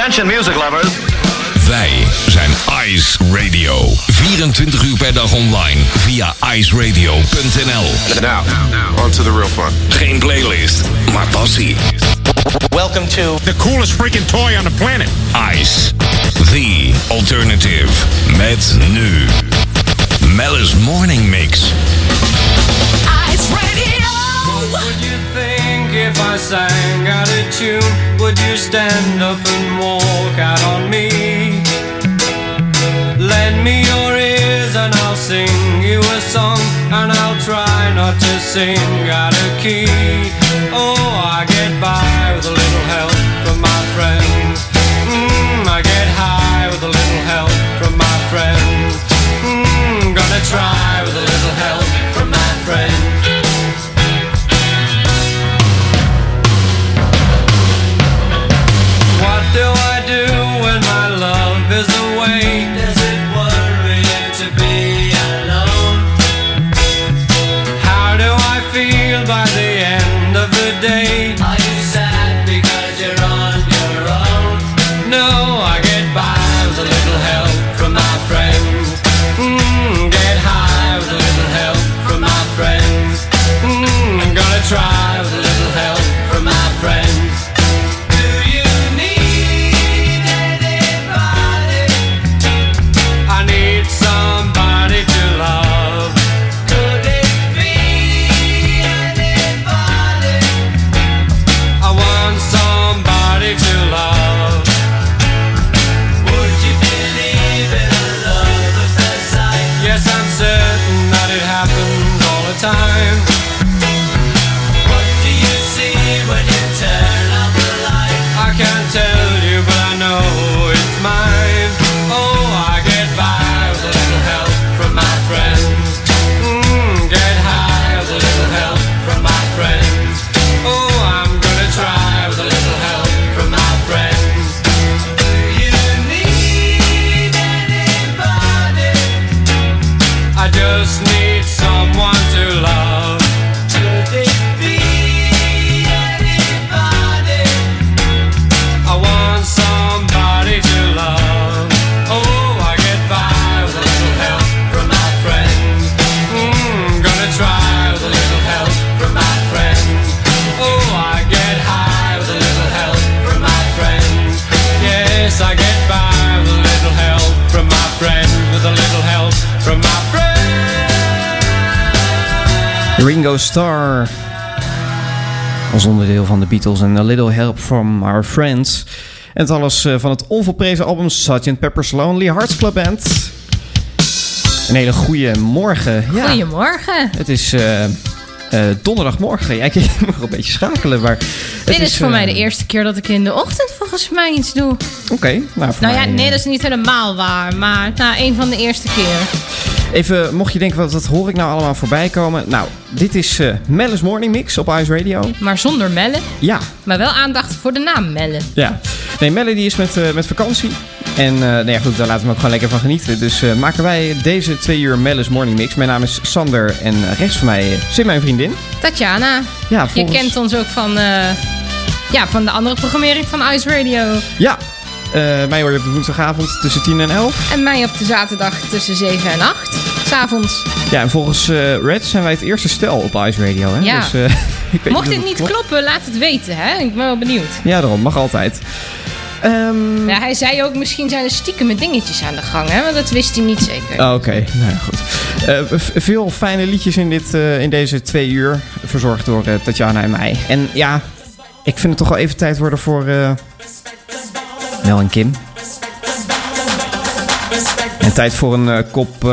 Attention music lovers. Wij zijn Ice Radio. 24 uur per dag online via iceradio.nl. Now, on to the real fun. Geen playlist, maar passie. Welcome to The coolest freaking toy on the planet. Ice, the alternative. Met nu Mellis Morning Mix. I sang out of tune? Would you stand up and walk out on me? Lend me your ears and I'll sing you a song And I'll try not to sing out of key Oh, I get by with a little help from my friends mm, I get high with a little help from my friends mm, Gonna try with a little help Ringo Starr. Als onderdeel van de Beatles en A Little Help from Our Friends. En het alles eh, van het onvolprezen album Sgt. Pepper's Lonely Hearts Club Band. Een hele goede morgen. Ja, Goedemorgen. het is eh, eh, donderdagmorgen. Ja, ik moet nog een beetje schakelen, maar... het Dit is voor mij de eerste keer dat ik in de ochtend volgens mij iets doe. Oké, nou Nou ja, mij, nee, eh, dat is niet helemaal waar. Maar nou, een van de eerste keer. Even, mocht je denken, wat, wat hoor ik nou allemaal voorbij komen? Nou, dit is eh Mellis Morning Mix op Ice Radio. Maar zonder mellen. Ja, Maar wel aandacht voor de naam mellen. Ja. Nee, Melle die is met, eh, met vakantie. En eh nou ja, goed, daar laten we ook gewoon lekker van genieten. Dus maken wij deze twee uur Melle's Morning Mix. Mijn naam is Sander en rechts van mij zit mijn vriendin. Tatjana, Ja, je kent ons ook van, ja, van de andere programmering van Ice Radio. Ja, eh, mij hoor je op de woensdagavond tussen 10 en 11. En mij op de zaterdag tussen 7 en 8. S'avonds. Ja, en volgens eh, Red zijn wij het eerste stel op Ice Radio. Hè? Ja. Dus, eh, ik weet Mocht dit niet klopt. kloppen, laat het weten. Hè? Ik ben wel benieuwd. Ja, daarom. Mag altijd. Ehm, Ja, hij zei ook, misschien zijn er stiekem dingetjes aan de gang. Hè? Want dat wist hij niet zeker. Oh, Oké, nou ja, goed. Veel fijne liedjes in, dit, in deze twee uur. Verzorgd door Tatjana en mij. En ja, ik vind het toch wel even tijd worden voor... eh Mel en Kim. En tijd voor een eh, kop...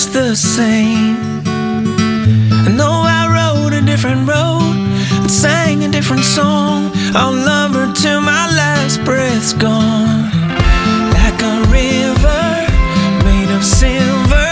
just the same. I know I rode a different road and sang a different song, I'll love her till my last breath's gone. Like a river made of silver,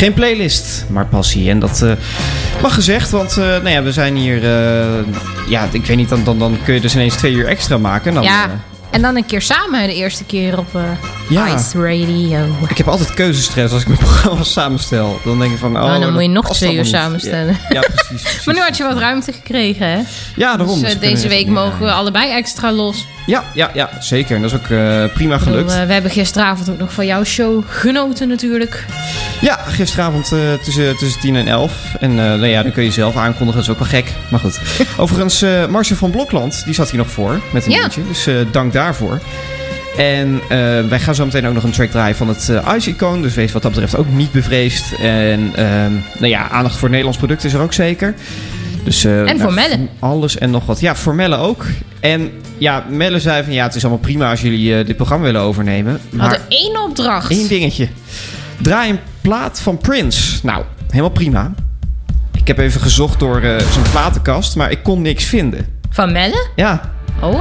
Geen playlist, maar passie. En dat eh, mag gezegd, want eh, nou ja, we zijn hier... eh, ja, ik weet niet, dan, dan, dan kun je dus ineens twee uur extra maken. Dan, ja, en dan een keer samen de eerste keer op Ja. Ice Radio. ik heb altijd keuzestress als ik mijn programma samenstel. Dan denk ik van... Oh, Nou, dan moet je nog twee uur samenstellen. Ja, ja, precies, precies. Maar nu had je wat ruimte gekregen, hè? Ja, daarom. Dus, Dus eh, deze week mogen we allebei extra los. Ja, ja, ja, zeker. En dat is ook eh, prima bedoel, gelukt. eh, we hebben gisteravond ook nog van jouw show genoten natuurlijk. Ja, gisteravond tussen, tussen 10 en 11. En nou ja, dan kun je zelf aankondigen, dat is ook wel gek. Maar goed. Overigens, Marcia van Blokland, die zat hier nog voor met een Ja. liedje. Dus dank daarvoor. En eh, wij gaan zo meteen ook nog een track draaien van het eh, Ice-icoon. Dus wees wat dat betreft ook niet bevreesd. En ehm, nou ja, aandacht voor Nederlands product is er ook zeker. Dus, eh, En voor Melle. Alles en nog wat. Ja, voor Melle ook. En ja, Melle zei van ja, het is allemaal prima als jullie dit programma willen overnemen. We Maar hadden één opdracht. Eén dingetje. Draai een plaat van Prince. Nou, helemaal prima. Ik heb even gezocht door eh, zijn platenkast, maar ik kon niks vinden. Van Melle? Ja, Oh,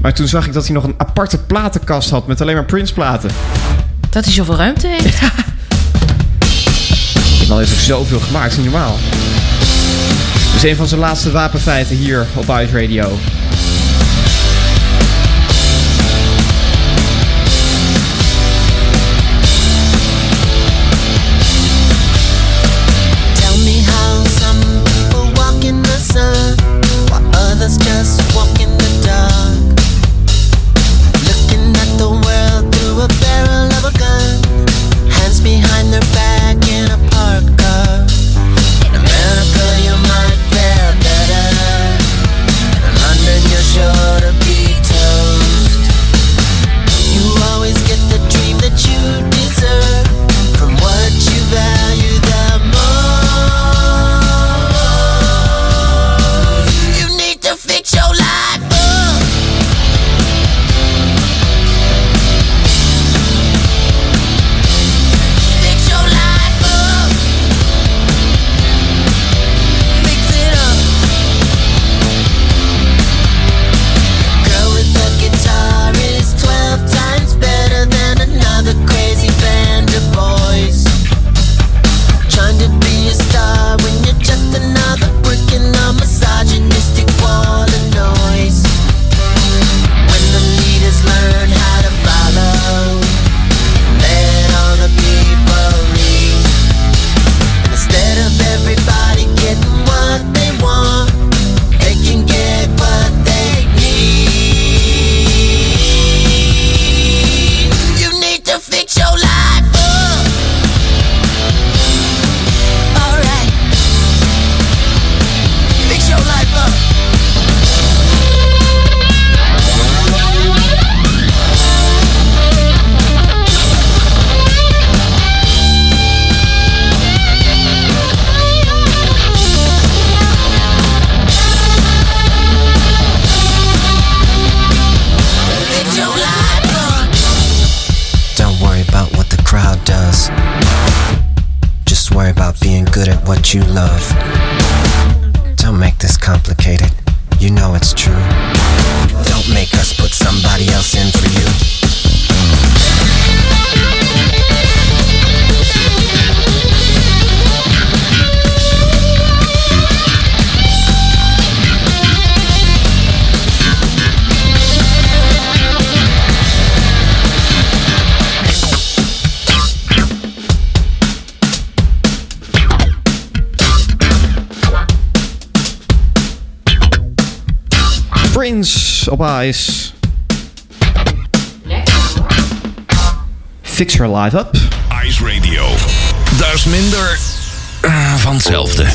maar toen zag ik dat hij nog een aparte platenkast had met alleen maar Prince platen. dat hij zoveel ruimte heeft. Die man heeft ook zoveel gemaakt, is niet normaal. Dus een van zijn laatste wapenfeiten hier op Ice Radio. Op ijs. Fix Her Live Up. Ice Radio. Dat is minder eh, van hetzelfde.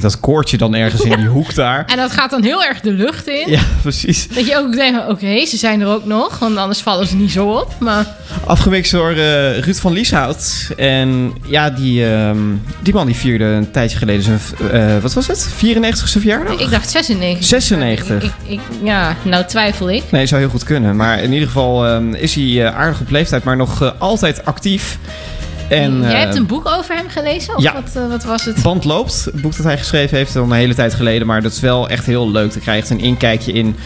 Dat koortje dan ergens in die hoek daar. En dat gaat dan heel erg de lucht in. Ja, precies. Dat je ook denkt, oké, ze zijn er ook nog. Want anders vallen ze niet zo op. Maar door eh, Ruud van Lieshout. En ja, die, ehm, die man die vierde een tijdje geleden zijn, eh, wat was het? 94ste verjaardag? ik dacht 96. 96. Ik, ik, ja, nou twijfel ik. Nee, zou heel goed kunnen. Maar in ieder geval ehm, is hij eh, aardig op leeftijd, maar nog altijd actief. En, Jij hebt een boek over hem gelezen? Of ja. wat, eh, wat was het? Band loopt, het boek dat hij geschreven heeft, al een hele tijd geleden. Maar dat is wel echt heel leuk. Dan krijg je een inkijkje in,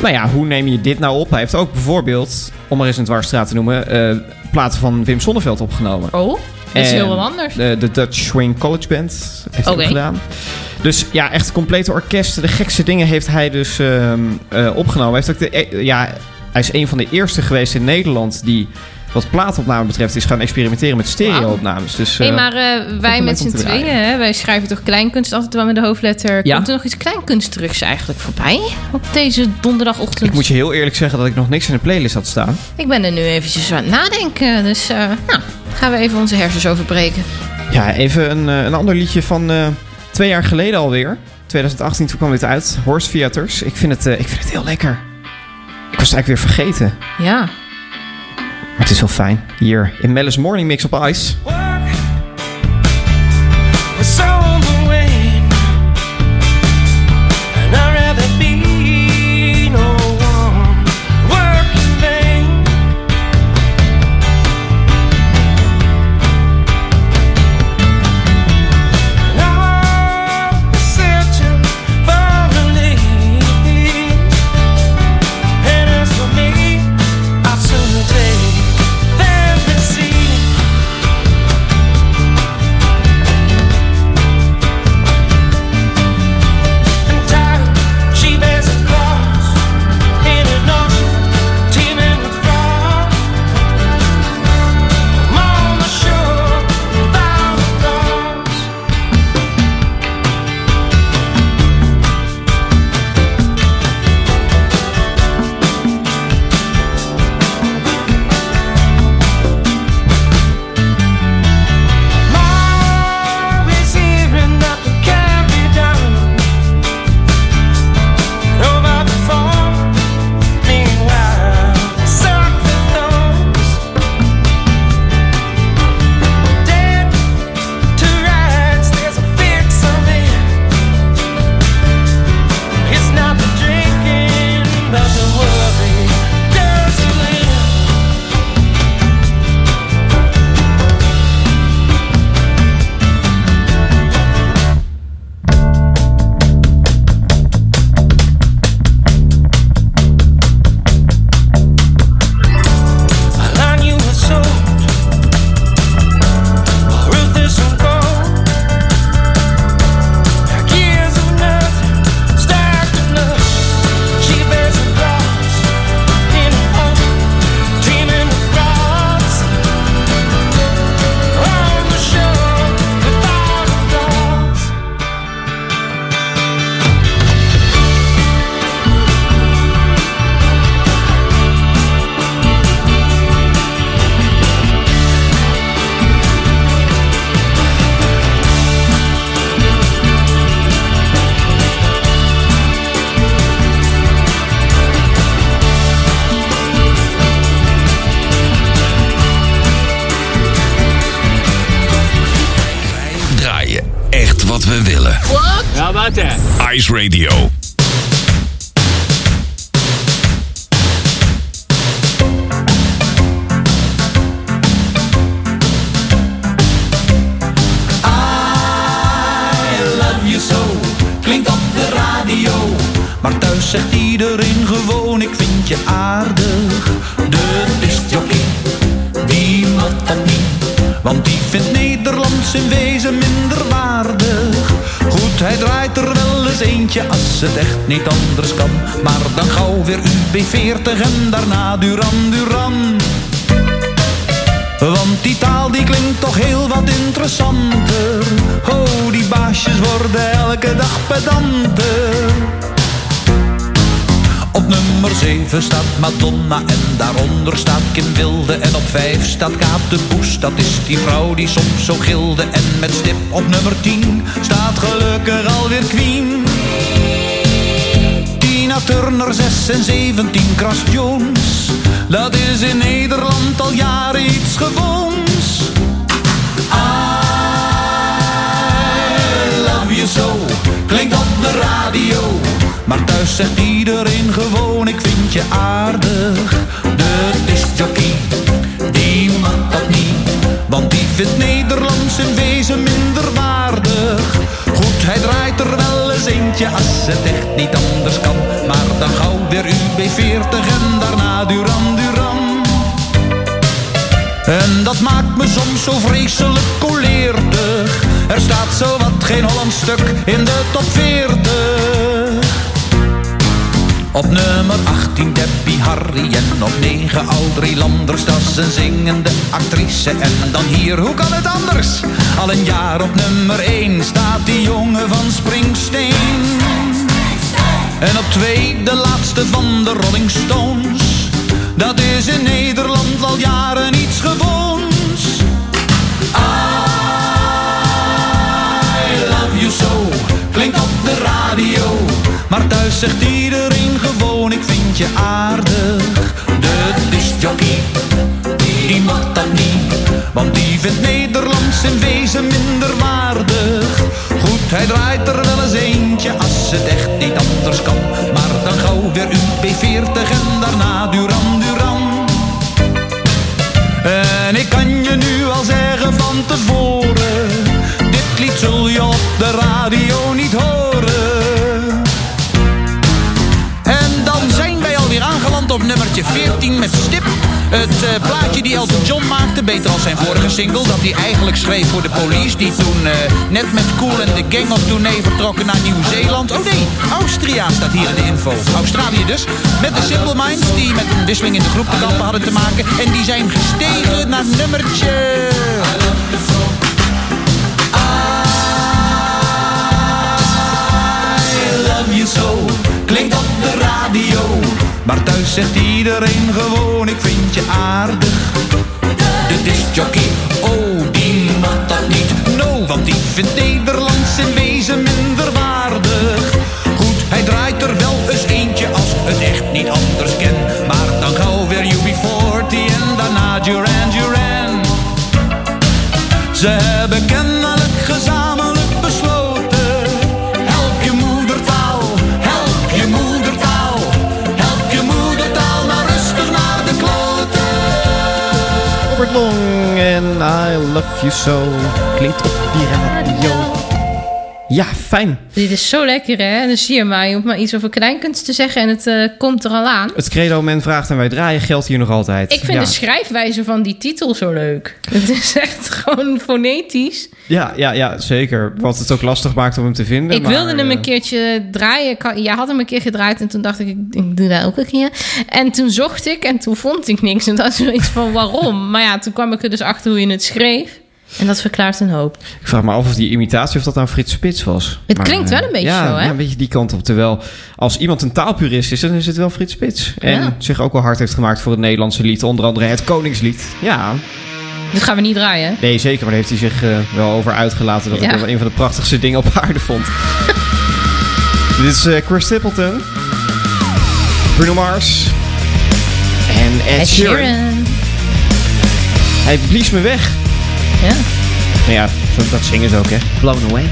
nou ja, hoe neem je dit nou op? Hij heeft ook bijvoorbeeld, om maar eens een dwarsstraat te noemen, eh, platen van Wim Sonneveld opgenomen. Oh, dat is En heel wat anders. De, de Dutch Swing College Band heeft hij ook gedaan. Dus ja, echt complete orkesten. De gekste dingen heeft hij dus ehm, eh, opgenomen. Hij, heeft ook de, ja, hij is een van de eerste geweest in Nederland die wat plaatopname betreft is gaan experimenteren met stereo-opnames. Dus, Hé, eh, maar eh, wij met z'n tweeën, hè, wij schrijven toch kleinkunst altijd wel met de hoofdletter. Ja. Komt er nog iets kleinkunstigs eigenlijk voorbij op deze donderdagochtend? ik moet je heel eerlijk zeggen dat ik nog niks in de playlist had staan. Ik ben er nu eventjes aan het nadenken, dus eh, nou, gaan we even onze hersens overbreken. Ja, even een, een ander liedje van twee jaar geleden alweer. 2018, toen kwam dit uit. Horse Theaters. Ik vind het, ik vind het heel lekker. Ik was het eigenlijk weer vergeten. Ja. Het is wel fijn. Hier in Mellis Morning Mix op Ice. In wezen minder waardig. Goed, hij draait er wel eens eentje als het echt niet anders kan. Maar dan gauw weer UB40 en daarna Duran Duran. Want die taal die klinkt toch heel wat interessanter. Oh, die baasjes worden elke dag pedanter. Nummer 7 staat Madonna en daaronder staat Kim Wilde. En op 5 staat Kaap de Boes, dat is die vrouw die soms zo gilde. En met stip op nummer 10 staat gelukkig alweer Queen. Tina Turner 6 en 17 Kras Jones. Dat is in Nederland al jaren iets gewoons. I love you so, klinkt op de radio. Maar thuis zegt iedereen gewoon, ik vind je aardig. De discjockey, die mag dat niet. Want die vindt Nederlands in wezen minder waardig. Goed, hij draait er wel eens eentje als het echt niet anders kan. Maar dan gauw weer UB40 en daarna Duran Duran. En dat maakt me soms zo vreselijk koleertig. Er staat zo wat geen Hollands stuk in de top 40. Op nummer 18 Debbie Harry en op 9 Audrey Landers, dat is een zingende actrice. En dan hier, hoe kan het anders? Al een jaar op nummer 1 staat die jongen van Springsteen. En op 2 de laatste van de Rolling Stones. Dat is in Nederland al jaren iets gewoons. I love you so, klinkt op de radio. Maar thuis zegt iedereen gewoon, ik vind je aardig. De discjockey, die mag dat niet. Want die vindt Nederlands in wezen minder waardig. Goed, hij draait er wel eens eentje als het echt niet anders kan. Maar dan gauw weer UB40 en daarna Duran Duran. En ik kan je nu al zeggen van tevoren. Dit lied zul je op de radio niet horen. Nummertje 14 met Stip. Het eh, plaatje die Elton John maakte, beter als zijn vorige single... dat hij eigenlijk schreef voor de police... die toen eh, net met Cool en de Gang op tournee vertrokken naar Nieuw-Zeeland. Oh nee, Austria staat hier in de info. Australië dus. Met de Simple Minds, die met een wisseling in de groep te kampen hadden te maken. En die zijn gestegen naar nummertje... I love you so, klinkt op de radio. Maar thuis zegt iedereen gewoon, ik vind je aardig. De discjockey, oh die mag dat niet. No, want die vindt Nederlands in wezen minder waardig. Goed, hij draait er wel eens eentje als het echt niet anders ken. Maar dan gauw weer UB40 en daarna Duran Duran. Ze I Love You So klinkt op die radio. Ja, fijn. Dit is zo lekker, hè? En dan zie je maar, je hoeft maar iets over kleinkunst te zeggen en het eh, komt er al aan. Het credo men vraagt en wij draaien geldt hier nog altijd. Ik vind ja. de schrijfwijze van die titel zo leuk. Het is echt gewoon fonetisch. Ja, ja, ja, zeker. Wat het ook lastig maakt om hem te vinden. Ik maar, wilde hem eh, een keertje draaien. Jij had hem een keer gedraaid en toen dacht ik, ik, ik doe dat ook een keer. En toen zocht ik en toen vond ik niks. En dat is zoiets van waarom? Maar ja, toen kwam ik er dus achter hoe je het schreef. En dat verklaart een hoop. Ik vraag me af of die imitatie of dat nou Frits Spits was. Het klinkt wel een beetje ja, zo, hè? Ja, een beetje die kant op. Terwijl als iemand een taalpurist is, dan is het wel Frits Spits. En Ja. zich ook wel hard heeft gemaakt voor het Nederlandse lied. Onder andere het Koningslied. Ja, Dat gaan we niet draaien. nee zeker. Maar daar heeft hij zich eh, wel over uitgelaten. Dat Ja. ik dat wel een van de prachtigste dingen op aarde vond. Dit is eh, Chris Stapleton. Bruno Mars. En Ed, Ed Sheeran. Sheeran. Hij blies me weg. Ja. Nou ja, zo, dat zingen ze ook, hè. Blown away.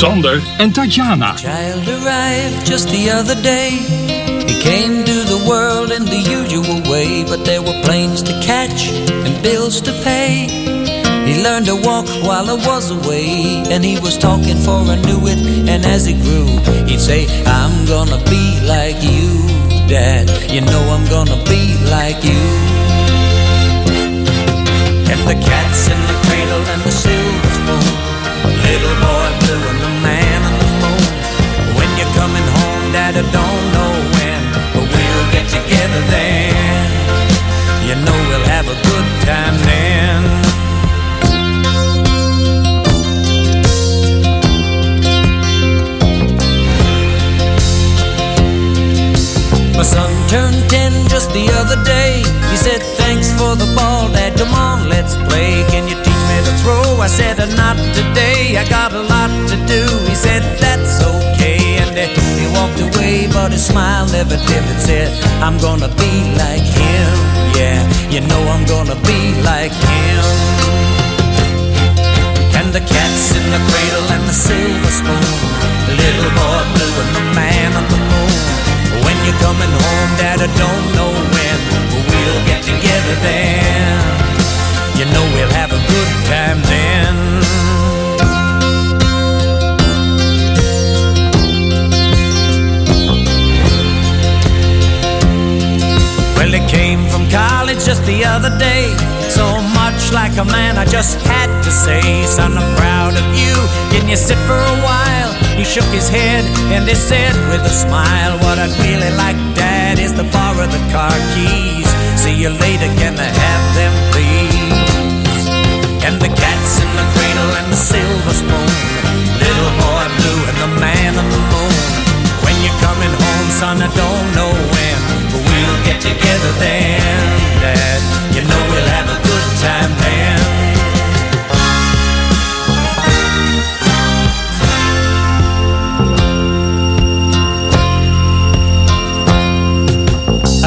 Sander en Tatjana. child arrived just the other day. He came to the world in the usual way, but there were planes to catch and bills to pay. He learned to walk while I was away, and he was talking for I knew it. And as he grew, he'd say, I'm gonna be like you, Dad. You know I'm gonna be like you. And the cat's in just the other day. He said, Thanks for the ball, Dad. Come on, let's play. Can you teach me to throw? I said, Not today. I got a lot to do. He said, That's okay. And uh, he walked away, but his smile never dimmed. Said, I'm gonna be like him. Yeah, you know I'm gonna be like him. And the cat's in the cradle and the silver spoon. The little boy blue and the man on the you're coming home, Dad, I don't know when, but we'll get together then. You know we'll have a good time then. Well, he came from college just the other day. So much like a man, I just had to say, Son, I'm proud of you. Can you sit for a while? He shook his head and he said with a smile, What I'd really like, Dad, is to borrow the car keys. See you later, can I have them, please? And the cat's in the cradle and the silver spoon. Little boy blue and the man on the moon. When you're coming home, son, I don't know when, but we'll get together then, Dad. You know we'll have a good time then.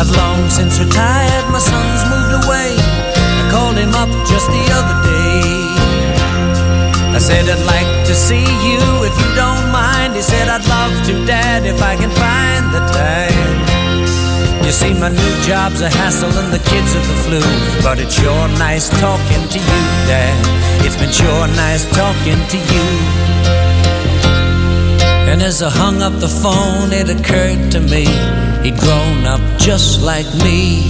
I've long since retired, my son's moved away. I called him up just the other day. I said, I'd like to see you if you don't mind. He said, I'd love to, Dad, if I can find the time. You see, my new job's a hassle and the kids are the flu. But it's sure nice talking to you, Dad. It's been sure nice talking to you. And as I hung up the phone, it occurred to me he'd grown up just like me.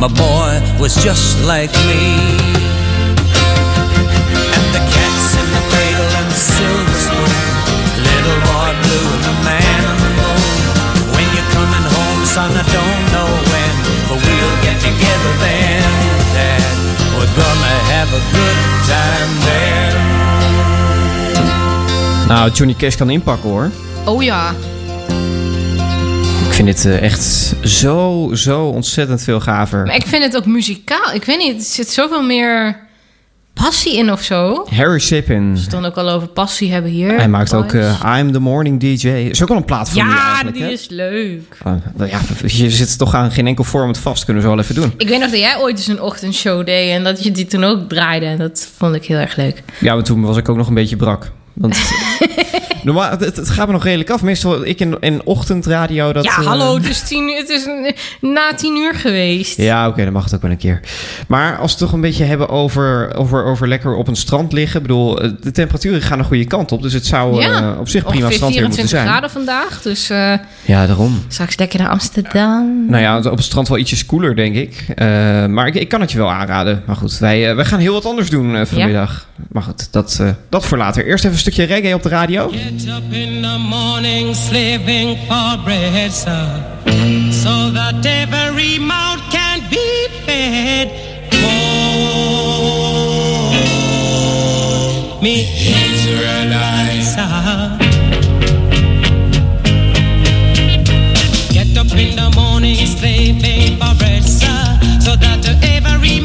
My boy was just like me. And the cat's in the cradle and the silver spoon. Little boy blue and the man on the moon. When you're coming home, son, I don't know Nou, Johnny Cash kan inpakken hoor. Oh ja. Ik vind dit eh, echt zo, zo ontzettend veel gaver. Maar ik vind het ook muzikaal. Ik weet niet, er zit zoveel meer passie in of zo. Harry Sippin. Het dan ook al over passie hebben hier. Hij maakt ook eh, I'm the Morning DJ. Is ook al een plaat van Ja, die hè? is leuk. Oh, ja, je zit toch aan geen enkel format vast. Kunnen we zo wel even doen. Ik weet nog dat jij ooit eens een ochtendshow deed en dat je die toen ook draaide. En dat vond ik heel erg leuk. Ja, maar toen was ik ook nog een beetje brak. Want normaal, het, het gaat me nog redelijk af. Meestal ik in, in ochtendradio. Dat, ja, eh, hallo, het is, tien, uur- het is na tien uur geweest. Ja, oké, dan mag het ook wel een keer. Maar als we het toch een beetje hebben over, over, over lekker op een strand liggen. Ik bedoel, eh, de temperaturen gaan de goede kant op. Dus het zou eh, op zich prima strandweer moeten 24 zijn. graden vandaag, dus eh, Ja, daarom. straks lekker naar Amsterdam. Nou ja, op het strand wel ietsjes koeler, denk ik. Eh, maar ik, ik kan het je wel aanraden. Maar goed, wij, eh, wij gaan heel wat anders doen eh, vanmiddag. Maar goed, dat, eh, dat voor later. Eerst even een stukje reggae op de radio. Get up in the morning slaving for bread, sir, so that every mouth can be fed. Oh, me Israelites, sir. Get up in the morning slaving for bread, sir, so that every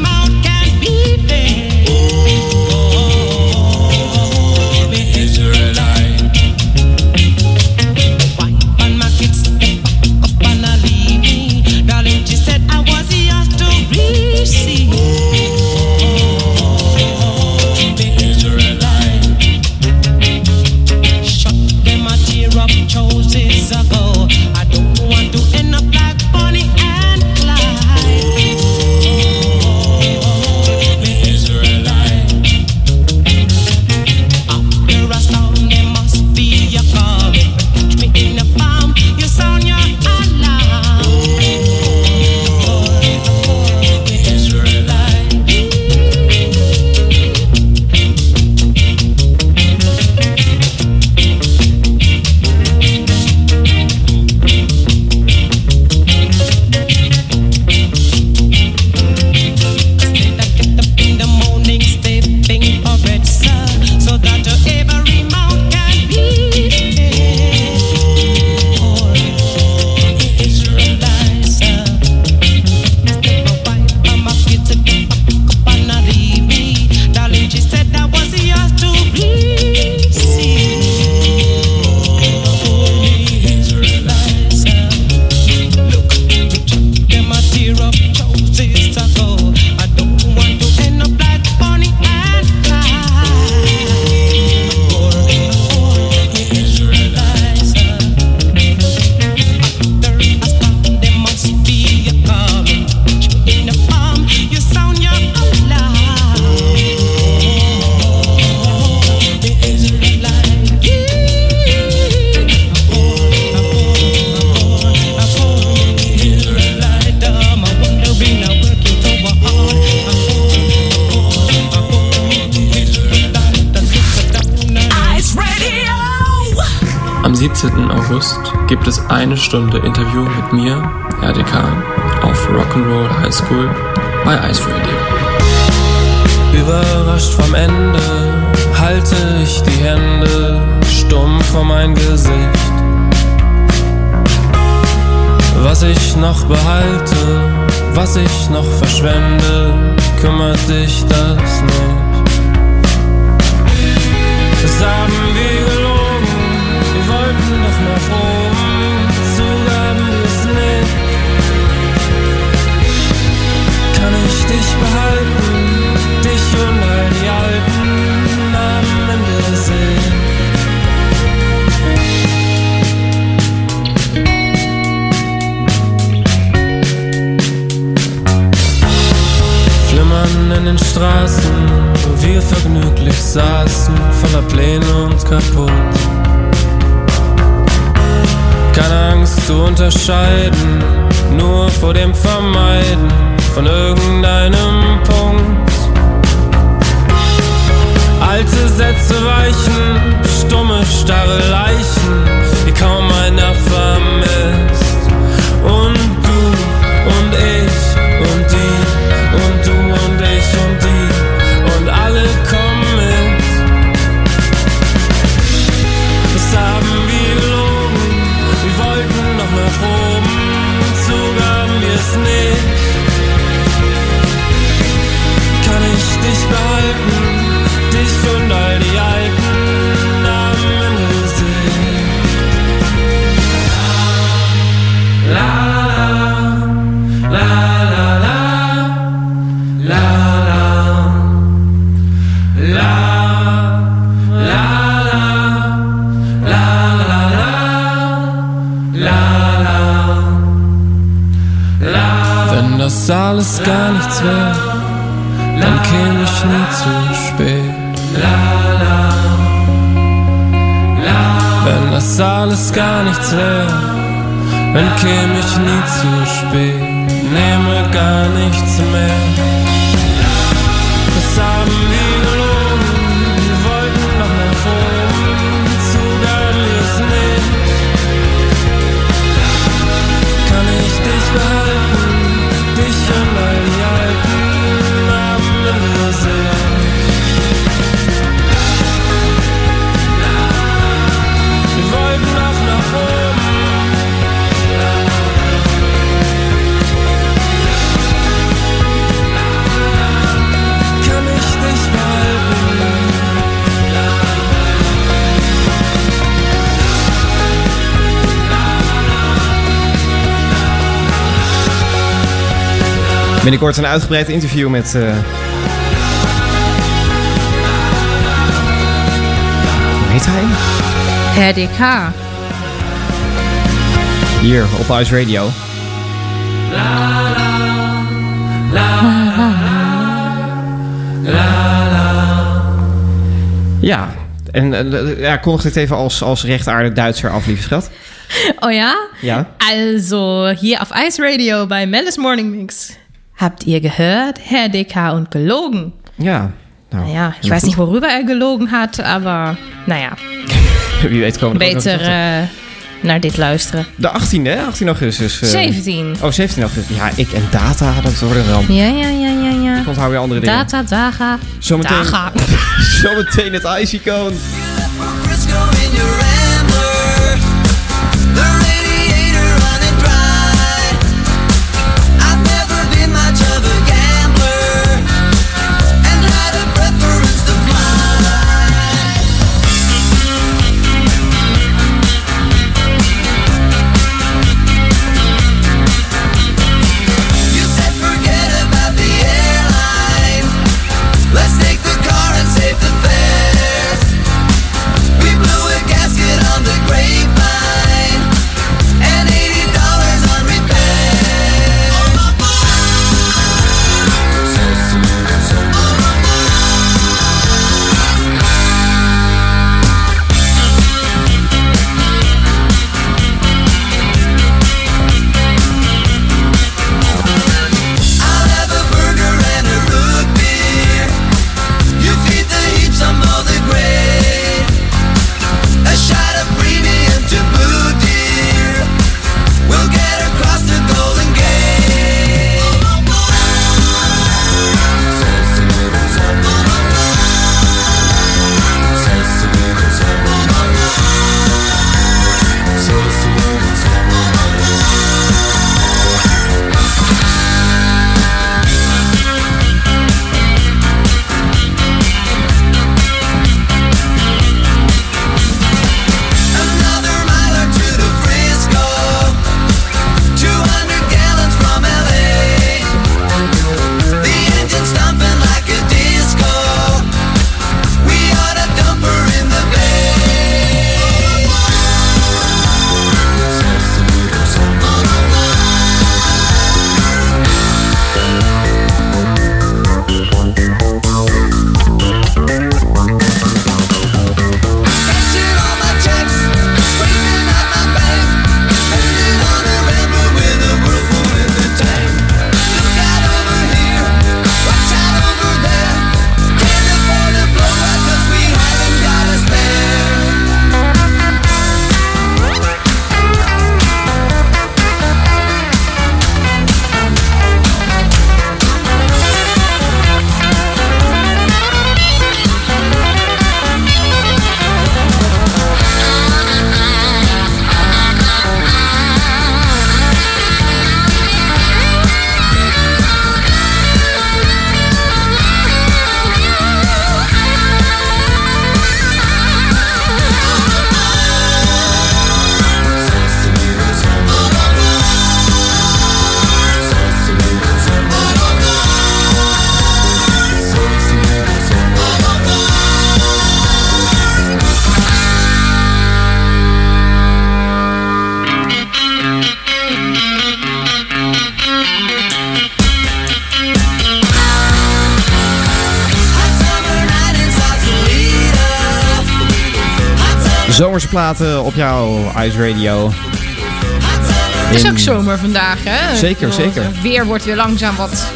August gibt es eine Stunde Interview mit mir, RDK, auf Rock'n'Roll High School bei Ice Radio. Überrascht vom Ende halte ich die Hände stumm vor mein Gesicht. Was ich noch behalte, was ich noch verschwende, kümmert dich das nicht. Das haben dich behalten, dich und all die alten am Ende sehen? Flimmern in den Straßen, wo wir vergnüglich saßen, voller Pläne und kaputt. Keine Angst zu unterscheiden, nur vor dem Vermeiden von irgendeinem Punkt. Alte Sätze weichen, stumme, starre Leichen, die kaum einer vermisst. die Alten am Minnesee. La la la la la Wenn das alles gar nichts wäre, dann käme ich nie zu das alles gar nichts wäre, dann käme ich nie zu spät. Nehme gar nichts mehr. Das haben wir Binnenkort een uitgebreid interview met... eh, Hoe heet hij? Hier op Ice Radio. Ja, en eh, ja, kondig dit even als, als rechtaardig Duitser af, lieve schat. Oh ja? Ja. Also, hier auf Ice Radio bei Melis Morning Mix. Habt ihr gehört? Herr DK und gelogen. Ja. Nou, Naja, ich weiß nicht, worüber er gelogen hat, aber naja, Wie weet komen nog beter eh, naar dit luisteren. De 18e, hè? 18 augustus. eh. 17. Oh, 17 augustus. Ja, ik en data, dat worden dan. Ja, ja, ja, ja, ja. Ik onthoud weer andere dingen. Data, daga, Zometeen, daga. zometeen het Icycone. Jouw Ice Radio. Het is In- ook zomer vandaag, hè? Zeker, zeker. Het weer wordt weer langzaam wat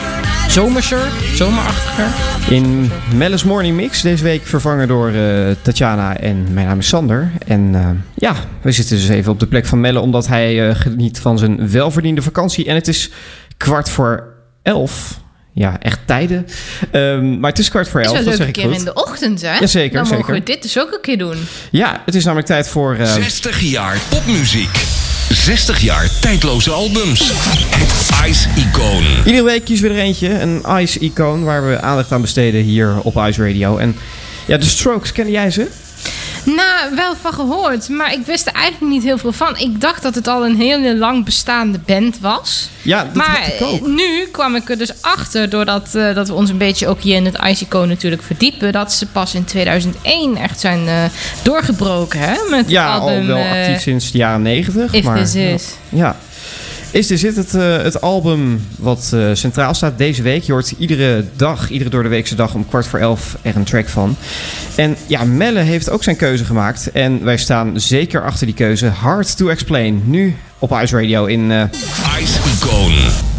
zomerser, zomerachtiger. In Mellis Morning Mix deze week vervangen door eh, Tatjana en mijn naam is Sander. En eh, ja, we zitten dus even op de plek van Melle omdat hij eh, geniet van zijn welverdiende vakantie. En het is kwart voor elf. Ja, echt tijden. Ehm, maar het is kwart voor is elf, wel dat zeg een ik keer goed. in de ochtend, hè? Jazeker, Dan mogen zeker. we dit dus ook een keer doen. Ja, het is namelijk tijd voor... eh, 60 jaar popmuziek. 60 jaar tijdloze albums. Het Ice-icoon. Iedere week kiezen we er eentje, een Ice-icoon, waar we aandacht aan besteden hier op Ice Radio. En ja, de Strokes, ken jij ze? Nou, wel van gehoord, maar ik wist er eigenlijk niet heel veel van. Ik dacht dat het al een hele lang bestaande band was. Ja, dat maar ik ook. eh, nu kwam ik er dus achter, doordat eh, dat we ons een beetje ook hier in het Ice-icoon natuurlijk verdiepen, dat ze pas in 2001 echt zijn eh, doorgebroken, hè? Met Ja, het album, al wel eh, actief sinds de jaren 90. If maar, This ja. Is. Ja. Is This It, het, eh, het album wat eh, centraal staat deze week. Je hoort iedere dag, iedere door de weekse dag om kwart voor elf er een track van. En ja, Melle heeft ook zijn keuze gemaakt. En wij staan zeker achter die keuze. Hard to Explain. Nu op Ice Radio in... eh, Ice-icoon. Thank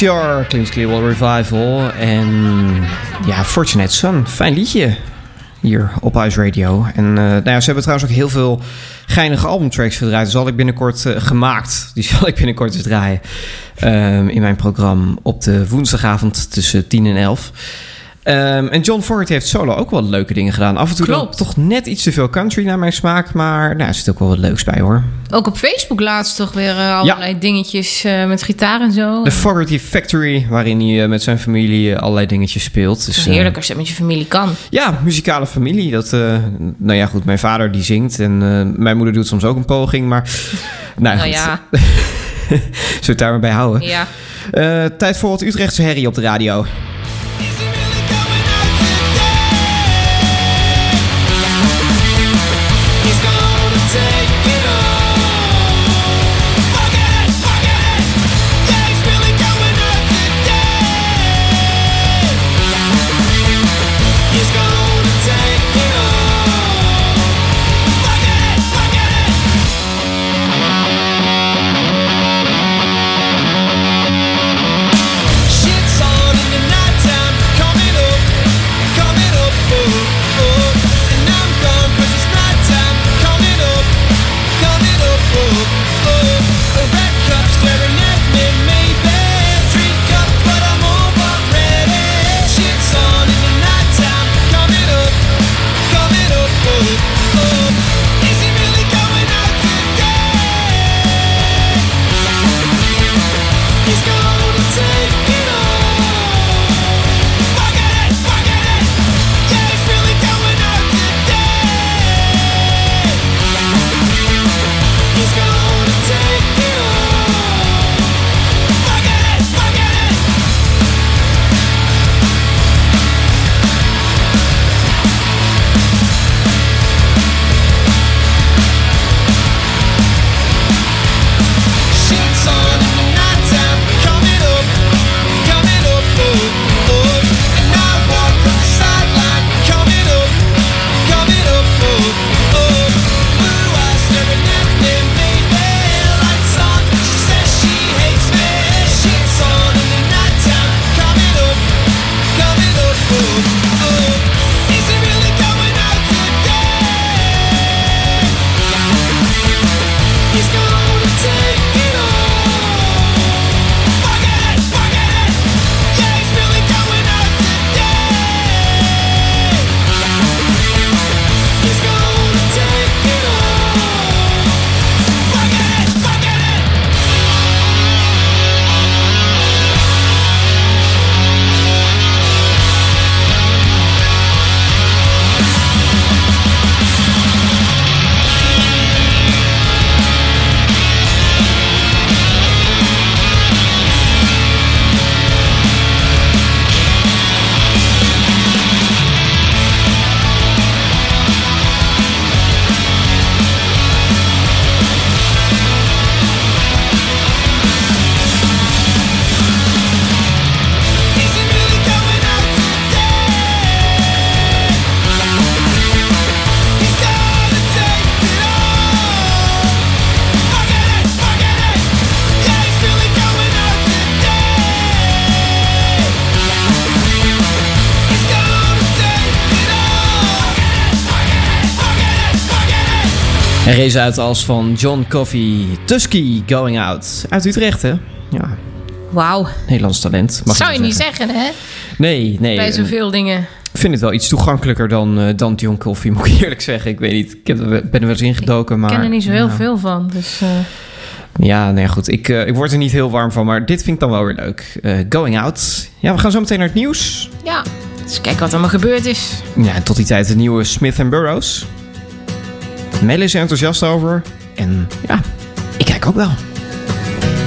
CCR, Clean Clearwell Revival en ja, Fortunate Son. Fijn liedje hier op Huis Radio. En eh, nou ja, ze hebben trouwens ook heel veel geinige albumtracks gedraaid. Die zal ik binnenkort eh, gemaakt. Die zal ik binnenkort eens draaien ehm, in mijn programma op de woensdagavond tussen 10 en 11. Ehm, en John Fogerty heeft solo ook wel leuke dingen gedaan. Af en toe Klopt. toch net iets te veel country naar mijn smaak. Maar nou, er zit ook wel wat leuks bij hoor. Ook op Facebook laatst toch weer eh, allerlei dingetjes eh, met gitaar en zo. De Fogerty Factory, waarin hij eh, met zijn familie allerlei dingetjes speelt. Dus, heerlijk als je met je familie kan. Ja, muzikale familie. Dat, nou ja, goed, mijn vader die zingt en mijn moeder doet soms ook een poging, maar... nou, Nou ja. Zullen we het daar maar bij houden? Ja. Tijd voor wat Utrechtse herrie op de radio. En race uit als van John Coffey, Tusky Going Out. Uit Utrecht, hè? Ja, Wauw. Nederlands talent. Mag Zou je niet zeggen, hè? Nee, nee. Bij zoveel dingen. Ik vind het wel iets toegankelijker dan, eh, dan John Coffey, moet ik eerlijk zeggen. Ik weet niet, ik heb ben er wel eens ingedoken, maar... Ik ken er niet zo heel veel van. Dus, eh, Ja, nee, goed. Ik, eh, ik word er niet heel warm van, maar dit vind ik dan wel weer leuk. Going Out. Ja, we gaan zo meteen naar het nieuws. ja, dus kijk wat er allemaal gebeurd is. Ja, en tot die tijd de nieuwe Smith Burroughs. Mel is er enthousiast over. En ja, ik kijk ook wel.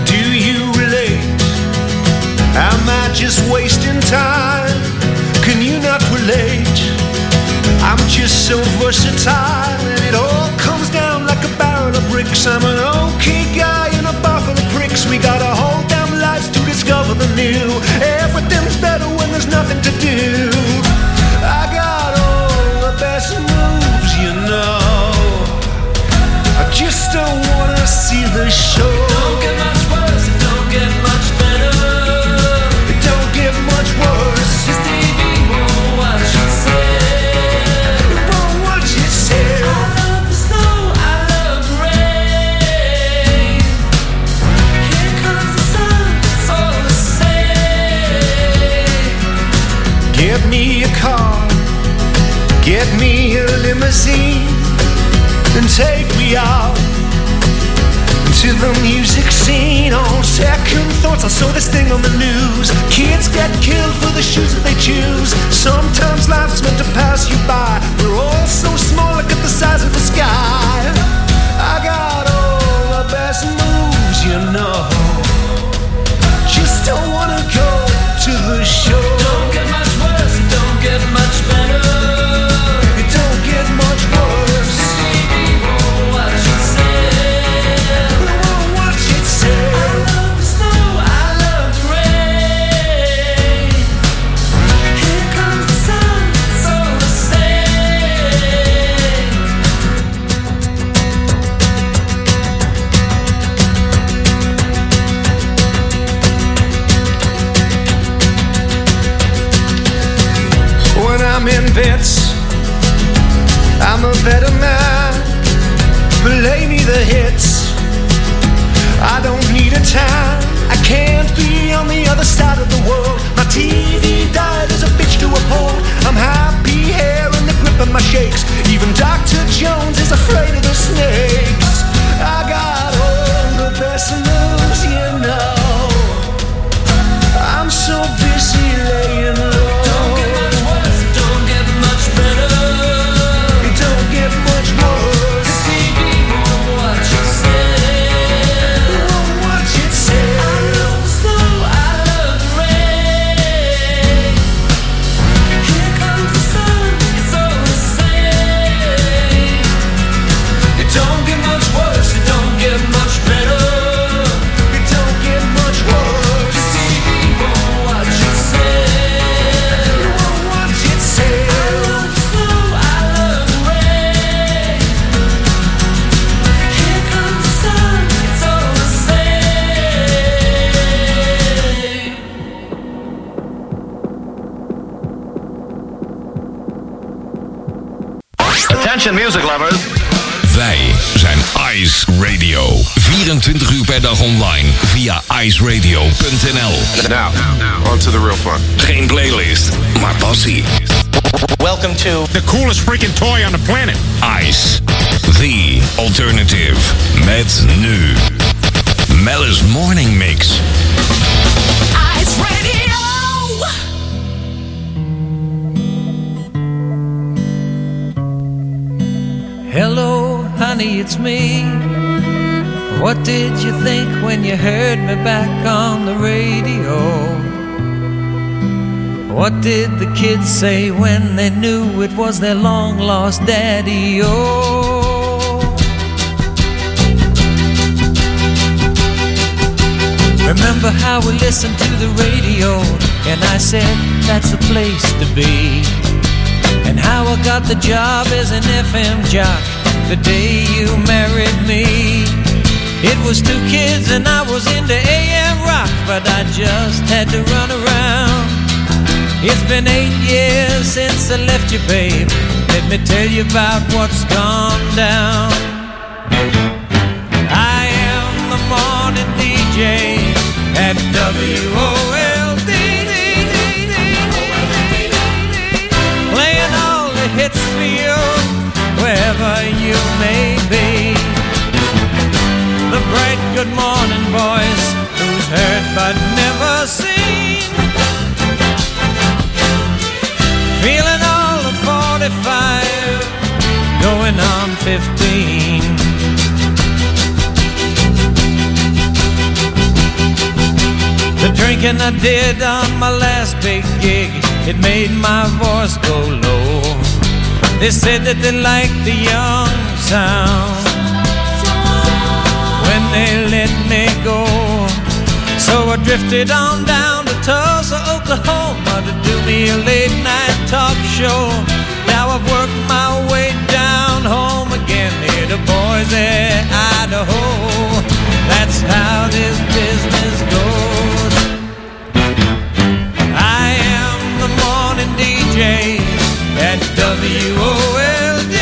Do you relate? Am I just wasting time? Can you not relate? I'm just so versatile, and it all comes down like a barrel of bricks. I'm an okay guy in a barrel of bricks. We got a whole damn lives to discover the new. Everything's better when there's nothing to do. I don't wanna see the show. Don't get much worse, it don't get much better. It don't get much worse. It's the evil, what you say. It won't what you say. I love the snow, I love the rain. Here comes the sun, it's all the same. Get me a car, get me a limousine and take me out the music scene. On second thoughts, I saw this thing on the news. Kids get killed for the shoes that they choose. Sometimes life's meant to pass you by. We're all so small, look at the size of the sky. I got all the best moves, you know. Afraid of the snakes. Music lovers. Wij zijn Ice Radio. 24 uur per dag online via iceradio.nl. Now, on to the real fun. Geen playlist, maar passie. Welcome to The coolest freaking toy on the planet. Ice, the alternative. Met nu. Mellis Morning Mix. Honey, it's me. What did you think when you heard me back on the radio? What did the kids say when they knew it was their long lost daddy? Oh, remember how we listened to the radio? And I said, that's the place to be. And how I got the job as an FM jock the day you married me. It was two kids and I was into AM rock, but I just had to run around. It's been eight years since I left you, babe. Let me tell you about what's gone down. I am the morning DJ at WOLD. Wherever you may be. The bright good morning voice who's heard but never seen. Feeling all the 45, going on 15. The drinking I did on my last big gig, it made my voice go low. They said that they liked the young sound when they let me go. So I drifted on down to Tulsa, Oklahoma to do me a late night talk show. Now I've worked my way down home again near to Boise, Idaho. That's how this business goes. I am the morning DJ at WOLD.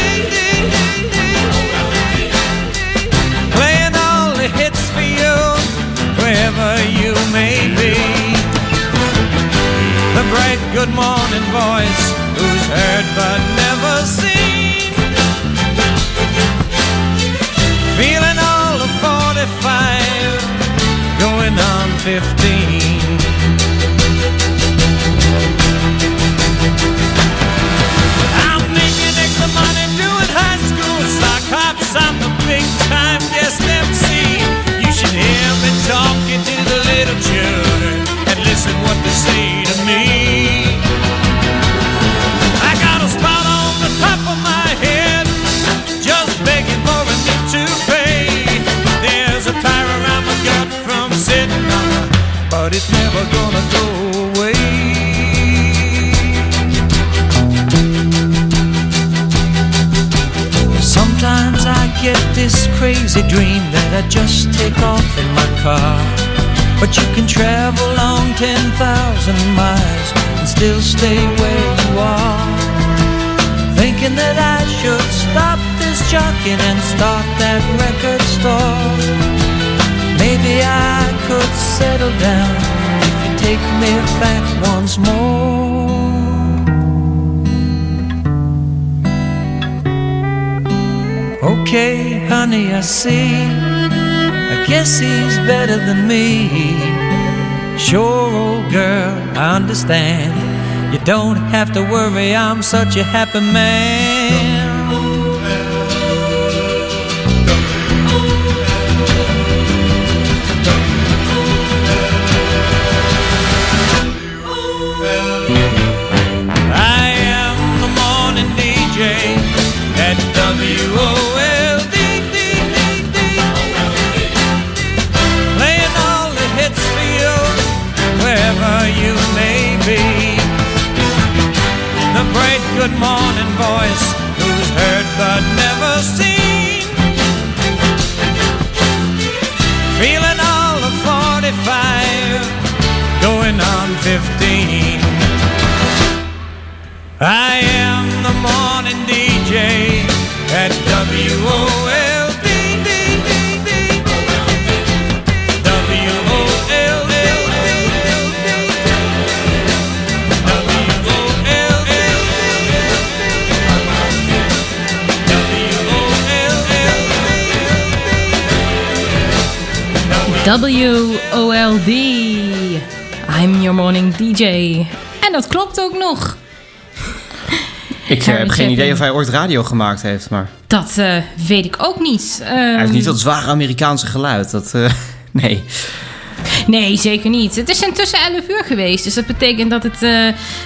Playing all the hits for you, wherever you may be. The bright good morning voice who's heard but never seen. Feeling all the 45, going on 15. Talking to the little children and listen what they say to me. I got a spot on the top of my head, just begging for a new toupee. There's a tire around my gut from sitting on it, but it's never gonna go away. Sometimes I get this crazy dream that I just take off in my car. But you can travel long 10,000 miles and still stay where you are. Thinking that I should stop this jockeying and start that record store. Maybe I could settle down if you take me back once more. Okay, honey, I see. Guess he's better than me. Sure, old girl, I understand. You don't have to worry, I'm such a happy man. Good morning voice who's heard but never seen. Feeling all the 45, going on 15. I WOLD. I'm your morning DJ. En dat klopt ook nog. Ik eh, heb geen idee of hij ooit radio gemaakt heeft, maar... Dat eh, weet ik ook niet. Hij heeft Ehm, niet dat zware Amerikaanse geluid. Dat, eh, nee. Nee, zeker niet. Het is intussen 11 uur geweest. Dus dat betekent dat het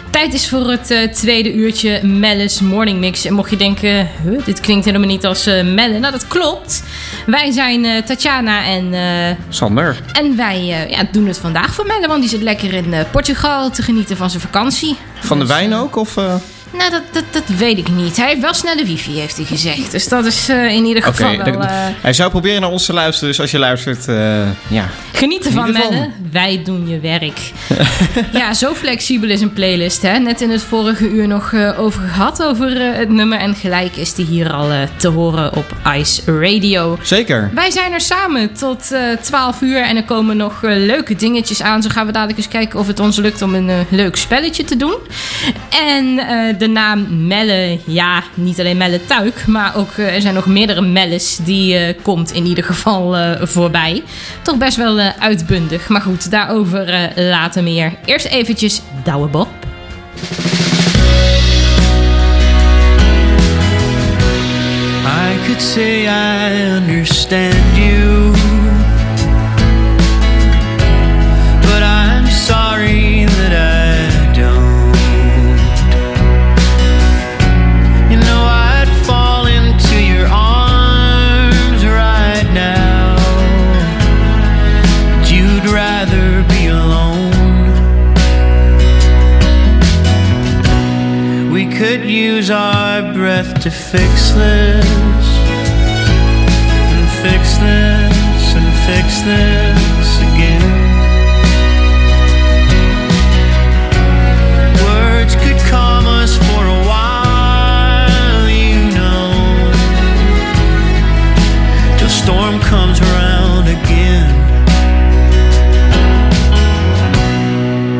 tijd is voor het tweede uurtje Melle's Morning Mix. En mocht je denken, huh, dit klinkt helemaal niet als eh Melle. Nou, dat klopt. Wij zijn eh, Tatjana en, eh, Sander. en wij eh, ja, doen het vandaag voor Melle. Want die zit lekker in Portugal te genieten van zijn vakantie. Van de wijn ook? Of? Nou, dat, dat, dat weet ik niet. Hij heeft wel snelle wifi, heeft hij gezegd. Dus dat is eh, in ieder geval wel... dan- eh, hij zou proberen naar ons te luisteren, dus als je luistert, eh, ja. Geniet ervan, Geniet ervan. Wij doen je werk. ja, zo flexibel is een playlist. Hè? Net in het vorige uur nog over gehad, over het nummer. En gelijk is die hier al te horen op Ice Radio. Zeker. Wij zijn er samen tot eh 12 uur en er komen nog leuke dingetjes aan. Zo gaan we dadelijk eens kijken of het ons lukt om een leuk spelletje te doen. En eh, de naam Melle, ja, niet alleen Melle Tuik, maar ook eh, er zijn nog meerdere Melles die eh, komt in ieder geval eh, voorbij. Toch best wel uitbundig, maar goed, daarover later meer. Eerst eventjes Douwe Bob. I could say I understand you, but I'm sorry our breath to fix this and fix this and fix this again. Words could calm us for a while, you know, till storm comes around again.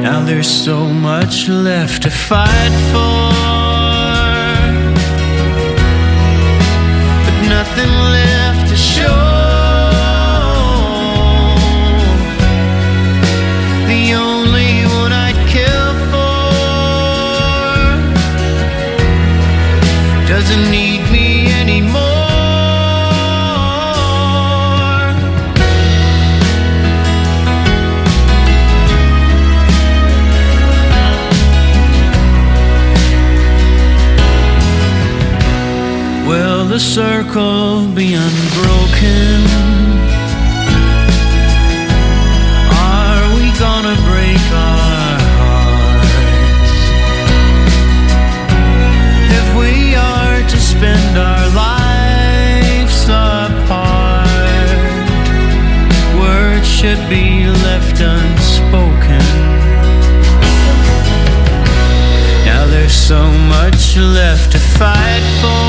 Now there's so much left to fight for, sure. The circle be unbroken? Are we gonna break our hearts? If we are to spend our lives apart, words should be left unspoken. Now there's so much left to fight for,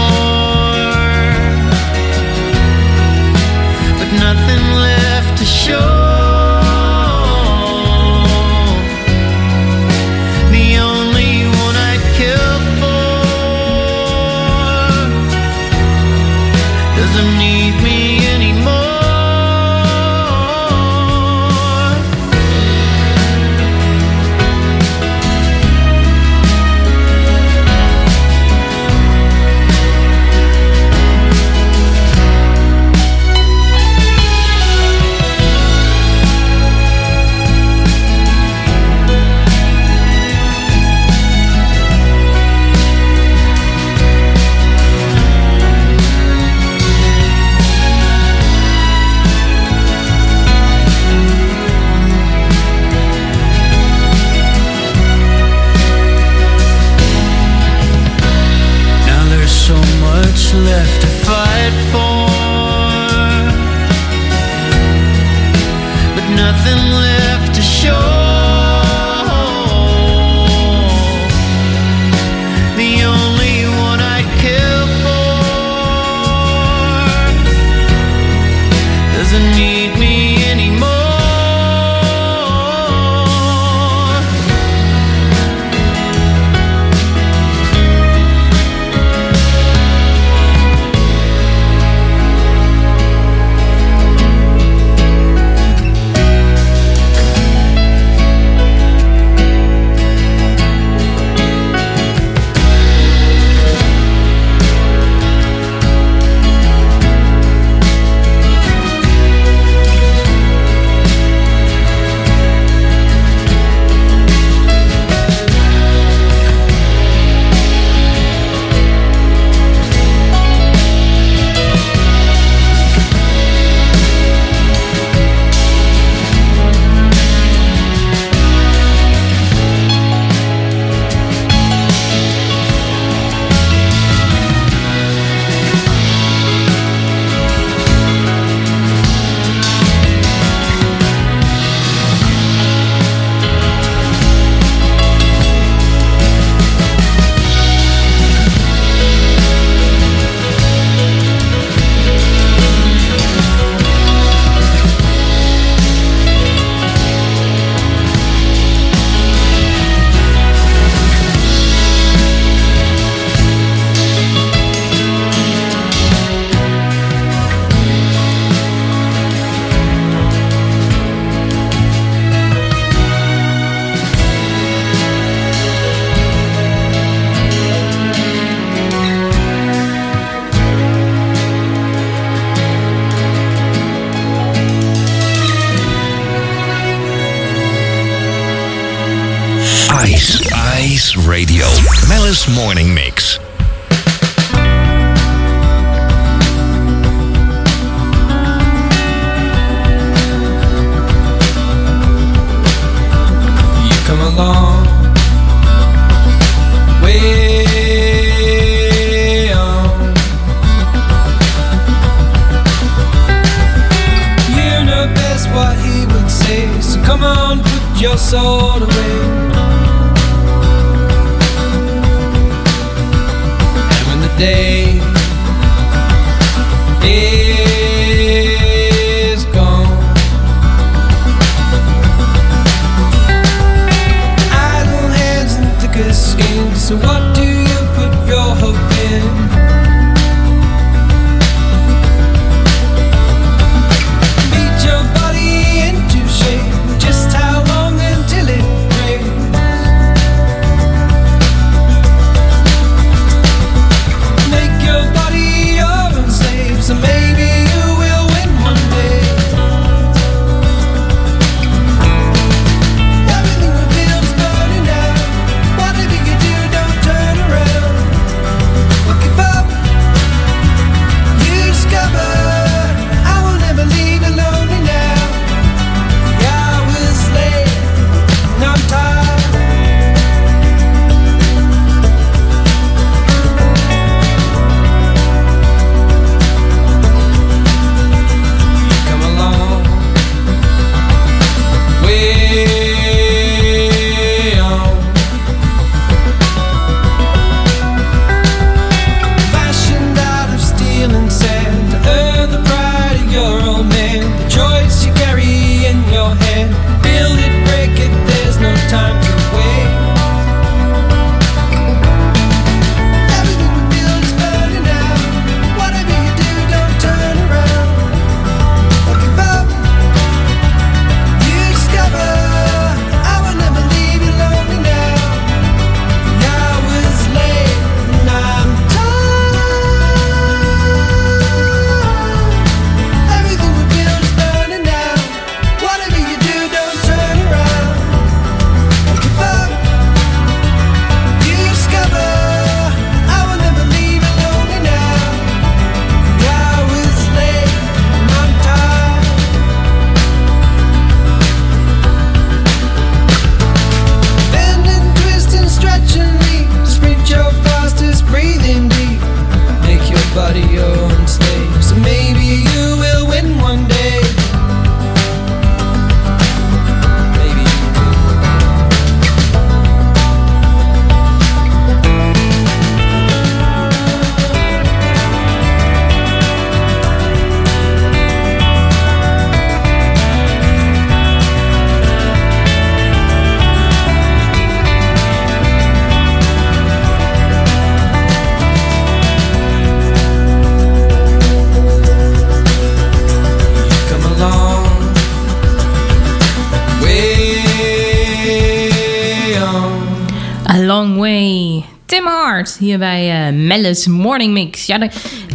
Hier bij eh Mellis Morning Mix. Ja,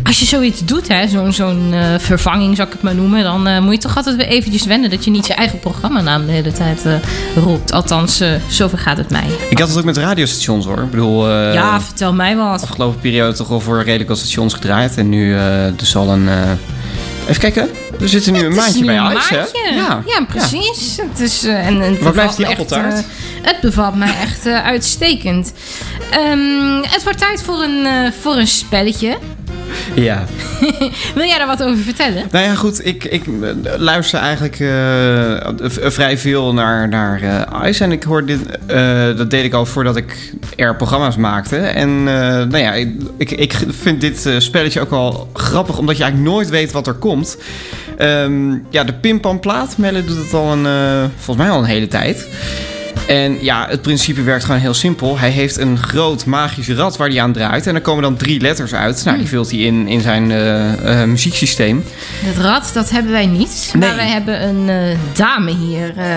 als je zoiets doet, hè, zo'n zo'n eh, vervanging zou ik het maar noemen... dan eh, moet je toch altijd weer eventjes wennen... dat je niet je eigen programmanaam de hele tijd roept. Althans, zover gaat het mij. Ik had het ook met radiostations hoor. Ik bedoel, ja, vertel mij wat. afgelopen periode toch wel voor redelijk wat stations gedraaid. En nu dus al een... even kijken. Er zit er nu een maandje bij Ice, hè? Ja. ja, precies. Het is, eh, en, Waar blijft die echt, appeltaart? eh, het bevalt mij echt eh, uitstekend. Ehm, het wordt tijd voor een, voor een spelletje. Ja. Wil jij daar wat over vertellen? Nou ja, goed. Ik, ik eh, luister eigenlijk eh, vrij veel naar, naar eh, Ice. En ik hoor dit... dat deed ik al voordat ik er programma's maakte. En nou ja, ik, ik vind dit spelletje ook wel grappig. Omdat je eigenlijk nooit weet wat er komt. Ehm, ja, de pimpamplaat. Melle doet het al een... volgens mij al een hele tijd. En ja, het principe werkt gewoon heel simpel. Hij heeft een groot magisch rad waar hij aan draait. En er komen dan drie letters uit. Nou, die vult hij in in zijn eh, eh, muzieksysteem. Het rad, dat hebben wij niet. Maar wij hebben een eh, dame hier eh,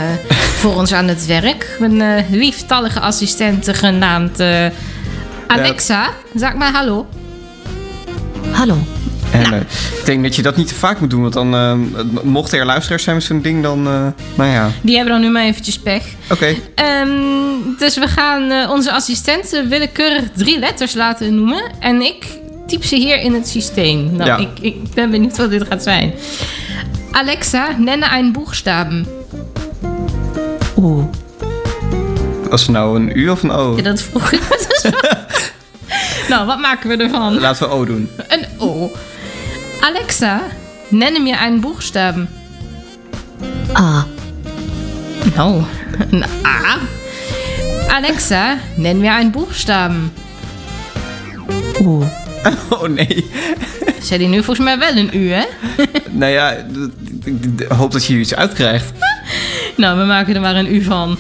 voor ons aan het werk. Een eh, lieftallige assistente genaamd eh, Alexa. Zeg maar hallo. Hallo. En eh, ik denk dat je dat niet te vaak moet doen, want dan eh, mochten er luisteraars zijn met zo'n ding, dan, eh, nou ja, Die hebben dan nu maar eventjes pech. oké. Ehm, dus we gaan onze assistenten willekeurig drie letters laten noemen. En ik typ ze hier in het systeem. Nou, Ja. ik, ik ben benieuwd wat dit gaat zijn. Alexa, nenne een Buchstaben. Oeh. Was het nou een U of een O? Ja, dat vroeg ik. Nou, wat maken we ervan? Laten we O doen. Een O. Alexa, nenne mir einen Buchstaben. A. Nou, een A. Alexa, nenn mir einen Buchstaben. Oeh. Oh nee. Zei die nu volgens mij wel een U, hè? Nou ja, ik hoop dat je hier iets uitkrijgt. Nou, we maken er maar een U van.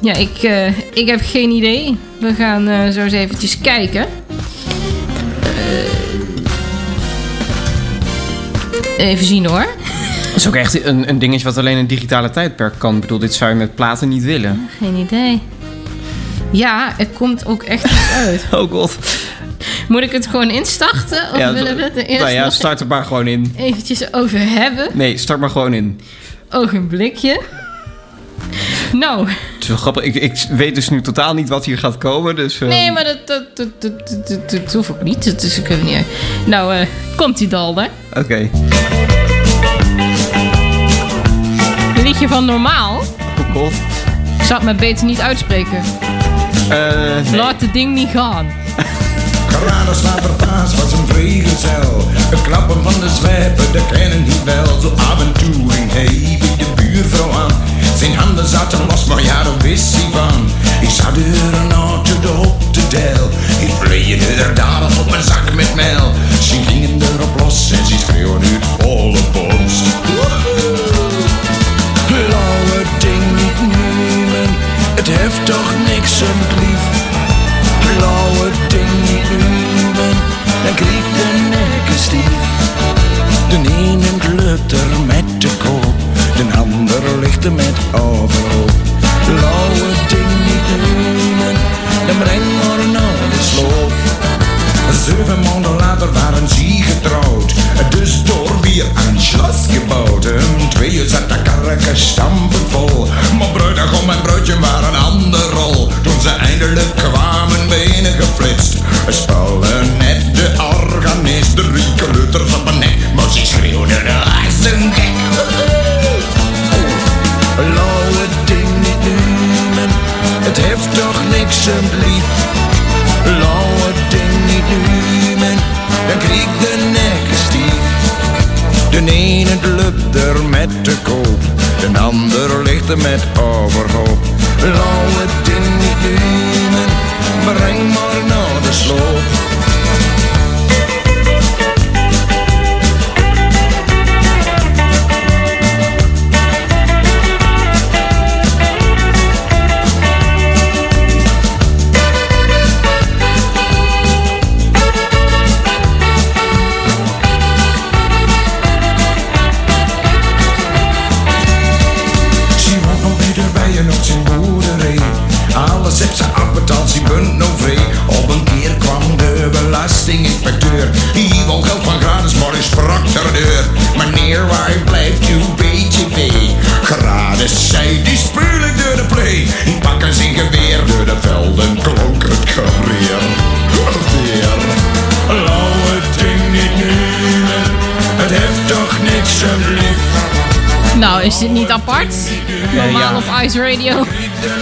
Ja, ik, eh, ik heb geen idee. We gaan eh, zo eens eventjes kijken. Even zien hoor. Dat is ook echt een, een dingetje wat alleen een digitale tijdperk kan. Ik bedoel, dit zou je met platen niet willen. Geen idee. Ja, het komt ook echt niet uit. Oh god. Moet ik het gewoon instarten? Of willen we het er eerst nou ja, start er maar gewoon in. eventjes over hebben? Nee, start maar gewoon in. Ogenblikje. Nou, Het is wel grappig. Ik, ik weet dus nu totaal niet wat hier gaat komen. Dus, eh, nee, maar dat, dat, dat, dat, dat, dat, dat hoeft ook niet. Ik weet niet. Nou, eh, komt die dalder. Oké. Een liedje van Normaal. Oh god. Ik zal het maar beter niet uitspreken. Eh, nee. Laat het ding niet gaan. Geraden slaat er paas was een vrijgezel. Het klappen van de zwijpen, dat kennen niet wel. Zo af en toe hij wie de buurvrouw aan. Zijn handen zaten los, maar ja, daar wist hij van. Ik zag er een auto op de del. Ik vleeide er dadelijk op mijn zak met mel. Ze gingen erop los en ze schreeuwen uit volle borst. Blauwe ding niet nemen, het heeft toch niks het lief. Blauwe ding niet nemen, dan kriegt de nekke stief. De ene lukt er met de Blauwe ding niet nemen, dan naar de sloop. Zeven maanden later waren ze getrouwd. Dus door weer een schloss gebouwd. Om twee uur zat de karreke stampen vol. Maar bruidegom en bruidje waren een andere rol. Toen ze eindelijk kwamen benen geflitst. Lief. Lauwe ding niet nemen, dan krieg de nek stief. De ene lukt er met de koop, de ander ligt er met overhoop. Lauwe ding niet nemen, breng Nou, niet apart? Normaal ja. op Ice Radio.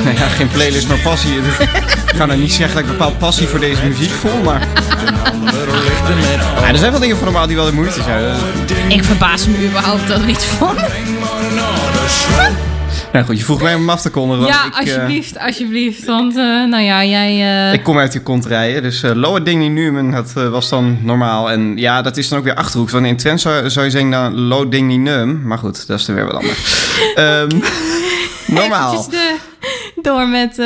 Nou ja, geen playlist, maar passie. Ik kan er niet zeggen dat ik bepaald passie voor deze muziek voel, maar... Ja, er zijn wel dingen van normaal die wel de moeite zijn. Ik verbaas me überhaupt dat er iets van. Nou goed, je vroeg mij om af te kondigen. Ja, ik, eh, alsjeblieft, alsjeblieft. Want, eh, nou ja, jij... eh, Ik kom uit die kont rijden, dus uh, Lower Ding niet Numen, dat was dan normaal. En ja, dat is dan ook weer Achterhoeks. Want in Twents zou, zou je zeggen, nou, Low Ding niet Num. Maar goed, dat is er weer wat anders. Ehm, normaal. de- door met,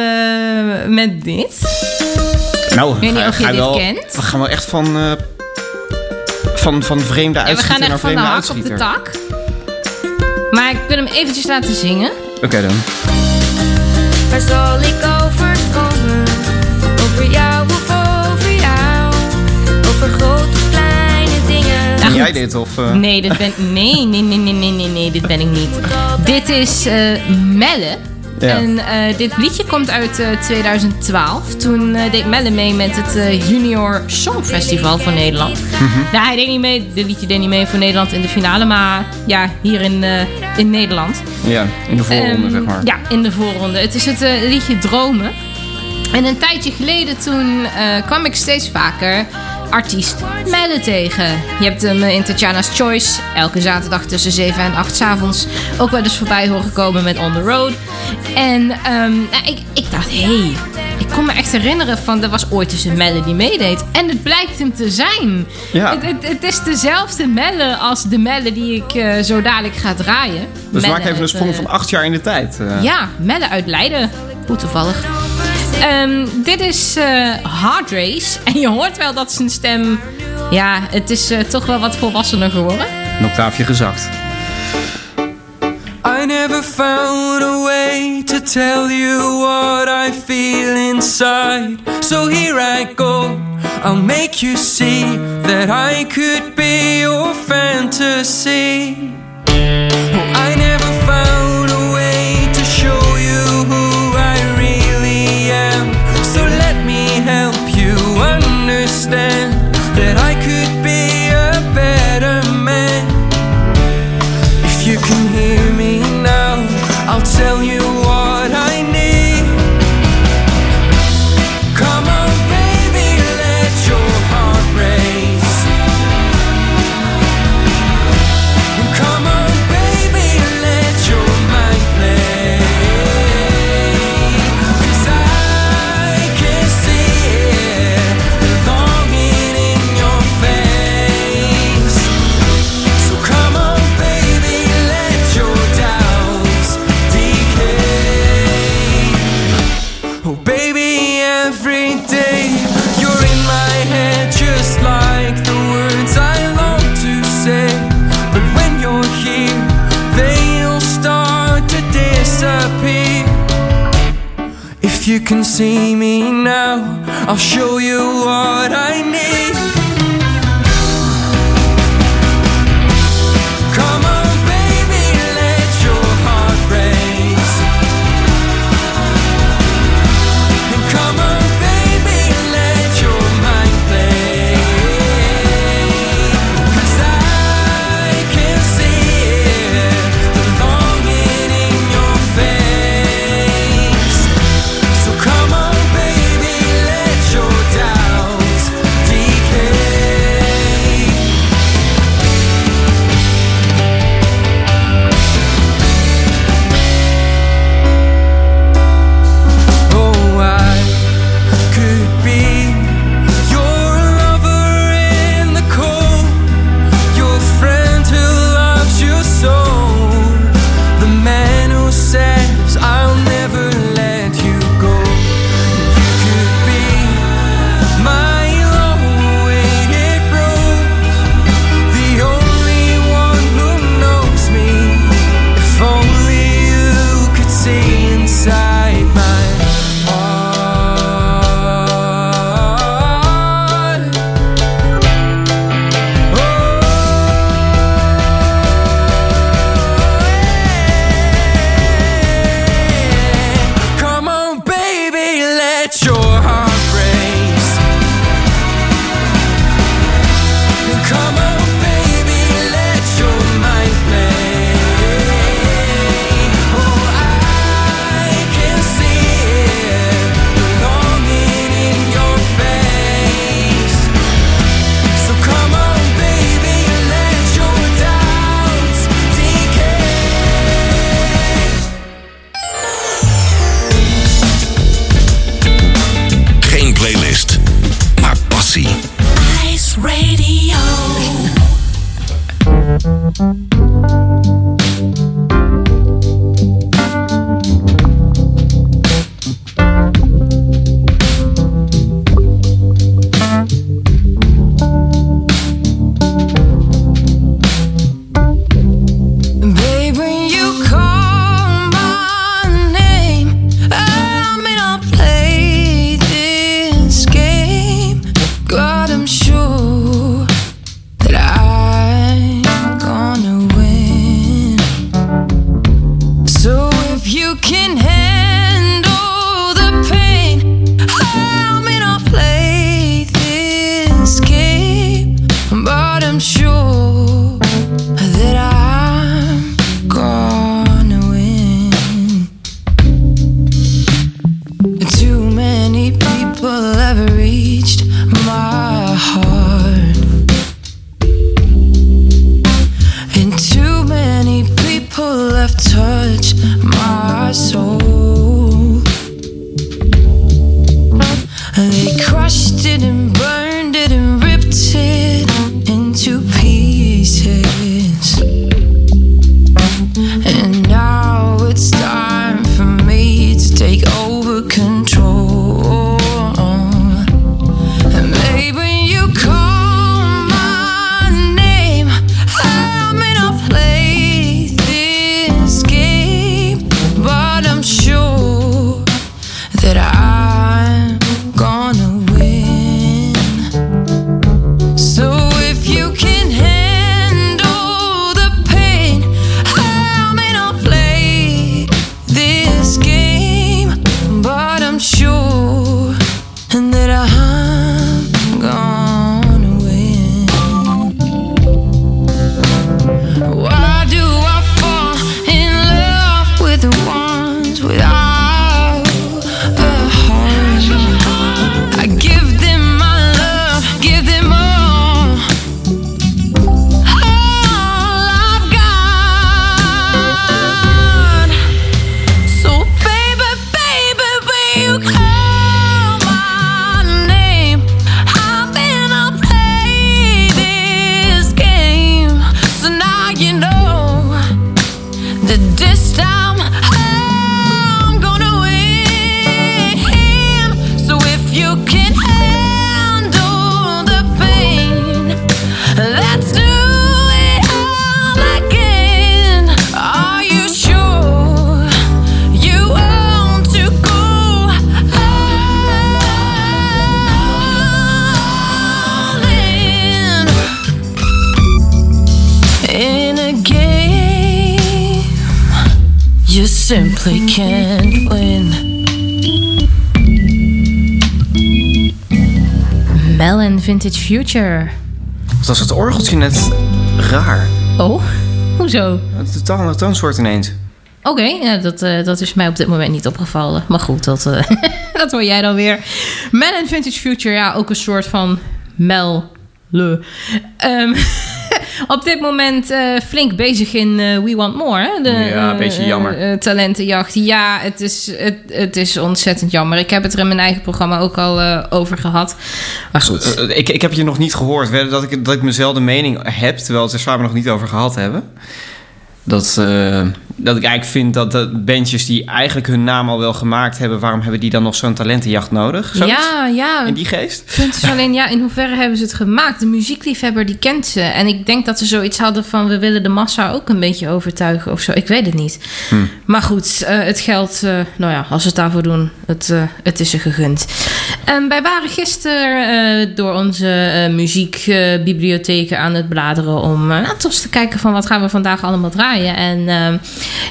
met dit. Nou, Ik weet niet of je dit wel, kent. We gaan wel echt van, eh, van, van vreemde Ja, we uitschieter gaan naar echt van de vreemde hak op de uitschieter. tak. Maar ik wil hem eventjes laten zingen. Oké dan. Waar zal ik over dromen? Over jou of over jou? Over grote of kleine dingen? Nou goed, jij dit? Of, eh? Nee, dit ben, nee, nee, nee, nee, nee, nee, nee, dit ben ik niet. Dit is eh, Melle. Ja. En eh, dit liedje komt uit eh, 2012. Toen eh, deed Melle mee met het eh, Junior Songfestival voor Nederland. Nou, hij deed niet mee, dit liedje deed niet mee voor Nederland in de finale, maar ja, hier in, eh, in Nederland. Ja, in de voorronde, Ehm, zeg maar. Ja, in de voorronde. Het is het eh, liedje Dromen. En een tijdje geleden toen eh, kwam ik steeds vaker artiest Melle tegen. Je hebt hem in Tatjana's Choice elke zaterdag tussen 7 en 8 's avonds ook wel eens voorbij horen komen met On The Road. En ehm, nou, ik, ik dacht, hé, hey, ik kon me echt herinneren van er was ooit eens een Melle die meedeed. En het blijkt hem te zijn. Ja. Het, het, het is dezelfde Melle als de Melle die ik eh, zo dadelijk ga draaien. Dus Melle maak even een sprong eh, van acht jaar in de tijd. eh. ja, Melle uit Leiden. Hoe toevallig. Ehm, dit is eh Hard Race. En je hoort wel dat zijn stem... Ja, het is eh, toch wel wat volwassener geworden. Een octaafje gezakt. I never found a way to tell you what I feel inside. So here I go. I'll make you see that I could be your fantasy. Oh, I never see me now, I'll show you what I need. Simply can't win. Mel en Vintage Future. Wat was het orgeltje net raar? Oh, hoezo? Het is totaal een toonsoort ineens. Oké, ja, dat, eh, dat is mij op dit moment niet opgevallen. Maar goed, dat, eh, dat hoor jij dan weer. Mel en Vintage Future, ja, ook een soort van Mel. Le. Ehm, op dit moment eh, flink bezig in eh, We Want More. Hè? De, Ja, een beetje eh, jammer. talentenjacht. Ja, het is, het, het is ontzettend jammer. Ik heb het er in mijn eigen programma ook al over gehad. Maar goed. Ik, ik heb je nog niet gehoord dat ik, dat ik mezelfde mening heb, terwijl het er samen nog niet over gehad hebben. Dat, dat ik eigenlijk vind dat de bandjes die eigenlijk hun naam al wel gemaakt hebben, waarom hebben die dan nog zo'n talentenjacht nodig? Zoiets? Ja, ja. In die geest? Het punt is alleen, ja, in hoeverre hebben ze het gemaakt? De muziekliefhebber die kent ze. En ik denk dat ze zoiets hadden van... we willen de massa ook een beetje overtuigen of zo. Ik weet het niet. Hm. Maar goed, eh, het geld... eh, nou ja, als ze het daarvoor doen, het, eh, het is ze gegund. En wij waren gisteren door onze muziekbibliotheken aan het bladeren... om nou, toch te kijken van wat gaan we vandaag allemaal draaien. En eh,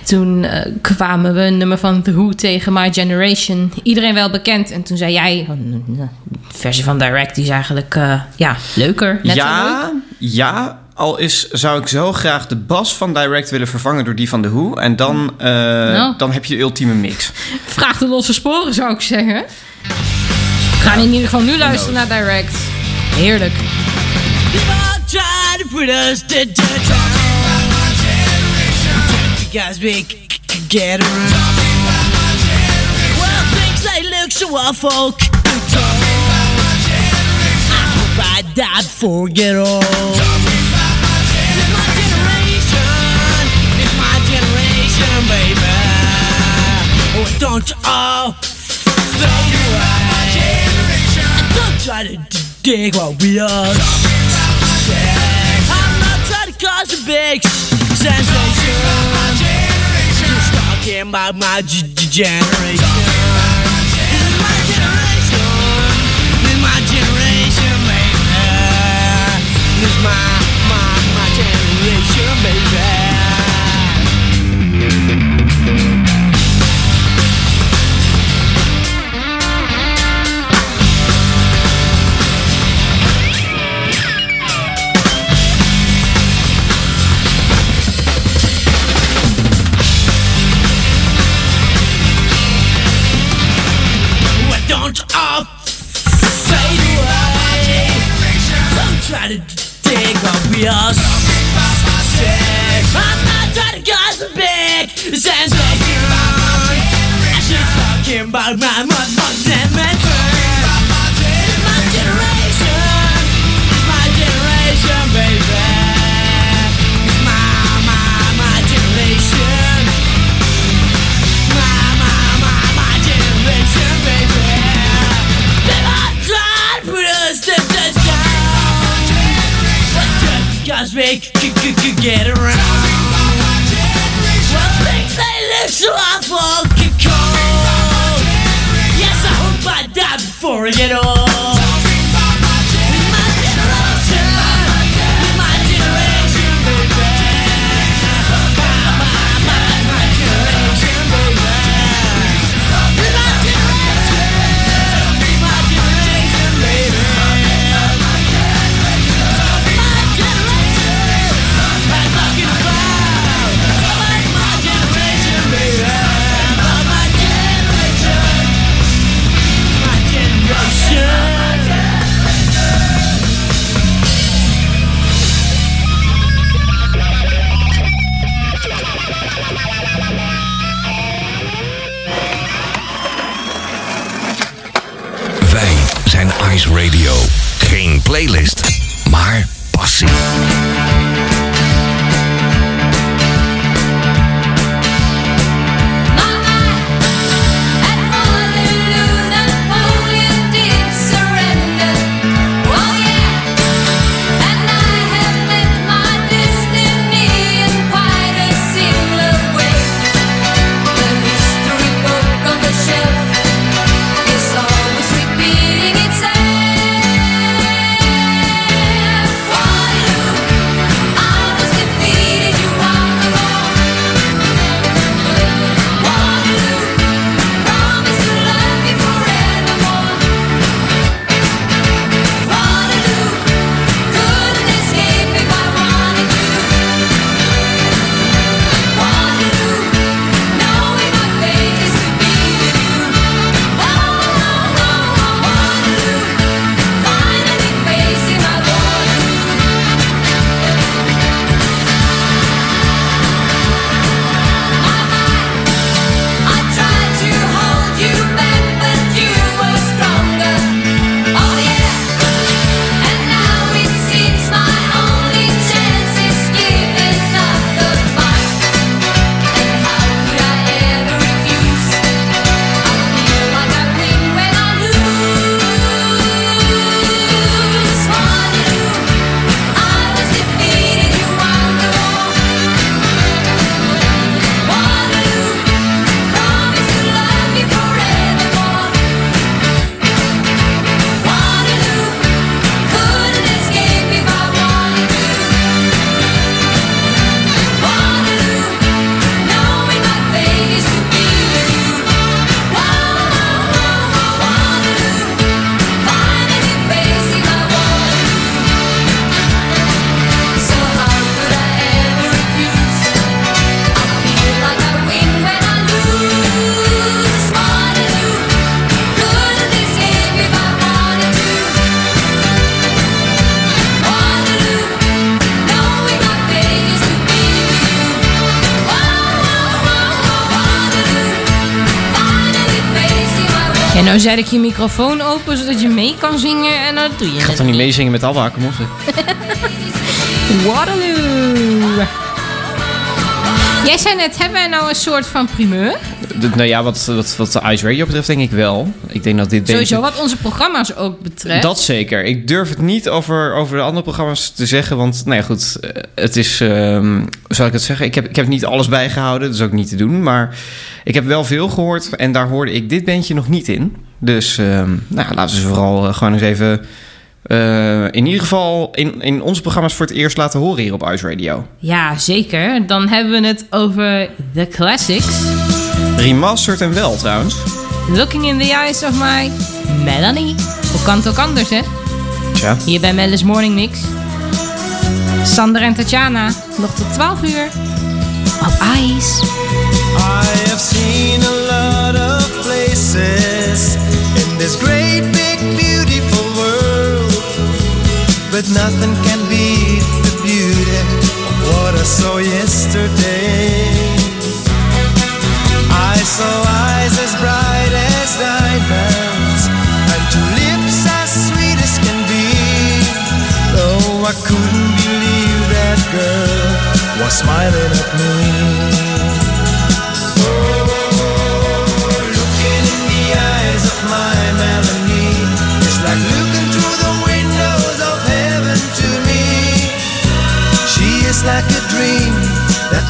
toen eh, kwamen we een nummer van The Who tegen My Generation. Iedereen wel bekend. En toen zei jij... oh, de versie van Direct die is eigenlijk eh, ja, leuker. Net zo leuk. ja, ja. Al is, zou ik zo graag de bas van Direct willen vervangen door die van The Who. En dan, eh, Nou. dan heb je de ultieme mix. Vraag de losse sporen, zou ik zeggen. We gaan in ieder geval nu luisteren naar Direct. Heerlijk. try to put us to death. Guys we get around. Well, things they look so awful. I hope I died we get old. My generation. It's my generation, baby. Oh, don't you all. Don't try to dig what we are. I'm not trying to cause a big sensation. Talking about my g- g- generation. This is my generation. My generation, baby. This is my, serious. I'm not trying to gossip. Sense of humor. I should talking about my motherfucking man. Get je microfoon open zodat je mee kan zingen en dat doe je Ik ga toch niet meezingen met Abba, kom op. Waterloo. Jij zei net, hebben wij nou een soort van primeur? De- nou ja, wat, wat, wat de Ice Radio betreft denk ik wel. Ik denk dat dit Sowieso beetje- wat onze programma's ook betreft. Dat zeker. Ik durf het niet over, over de andere programma's te zeggen. Want, nou ja, goed. eh, Het is, ehm, hoe zal ik het zeggen? Ik heb, ik heb niet alles bijgehouden. Dat is ook niet te doen. Maar ik heb wel veel gehoord. En daar hoorde ik dit bandje nog niet in. Dus, ehm, nou ja, laten we ze vooral eh, gewoon eens even... eh, in ieder geval in, in onze programma's voor het eerst laten horen hier op Ice Radio. Ja, zeker. Dan hebben we het over The Classics. Remastered en wel trouwens. Looking in the eyes of my Melanie. Hoe kan het ook anders, hè? Tja. Hier bij Melis Morning Mix. Sander en Tatjana. Nog tot 12 uur. Op IJs. I have seen a this great big beautiful world, but nothing can beat the beauty of what I saw yesterday. I saw eyes as bright as diamonds and two lips as sweet as can be. Though I couldn't believe that girl was smiling at me.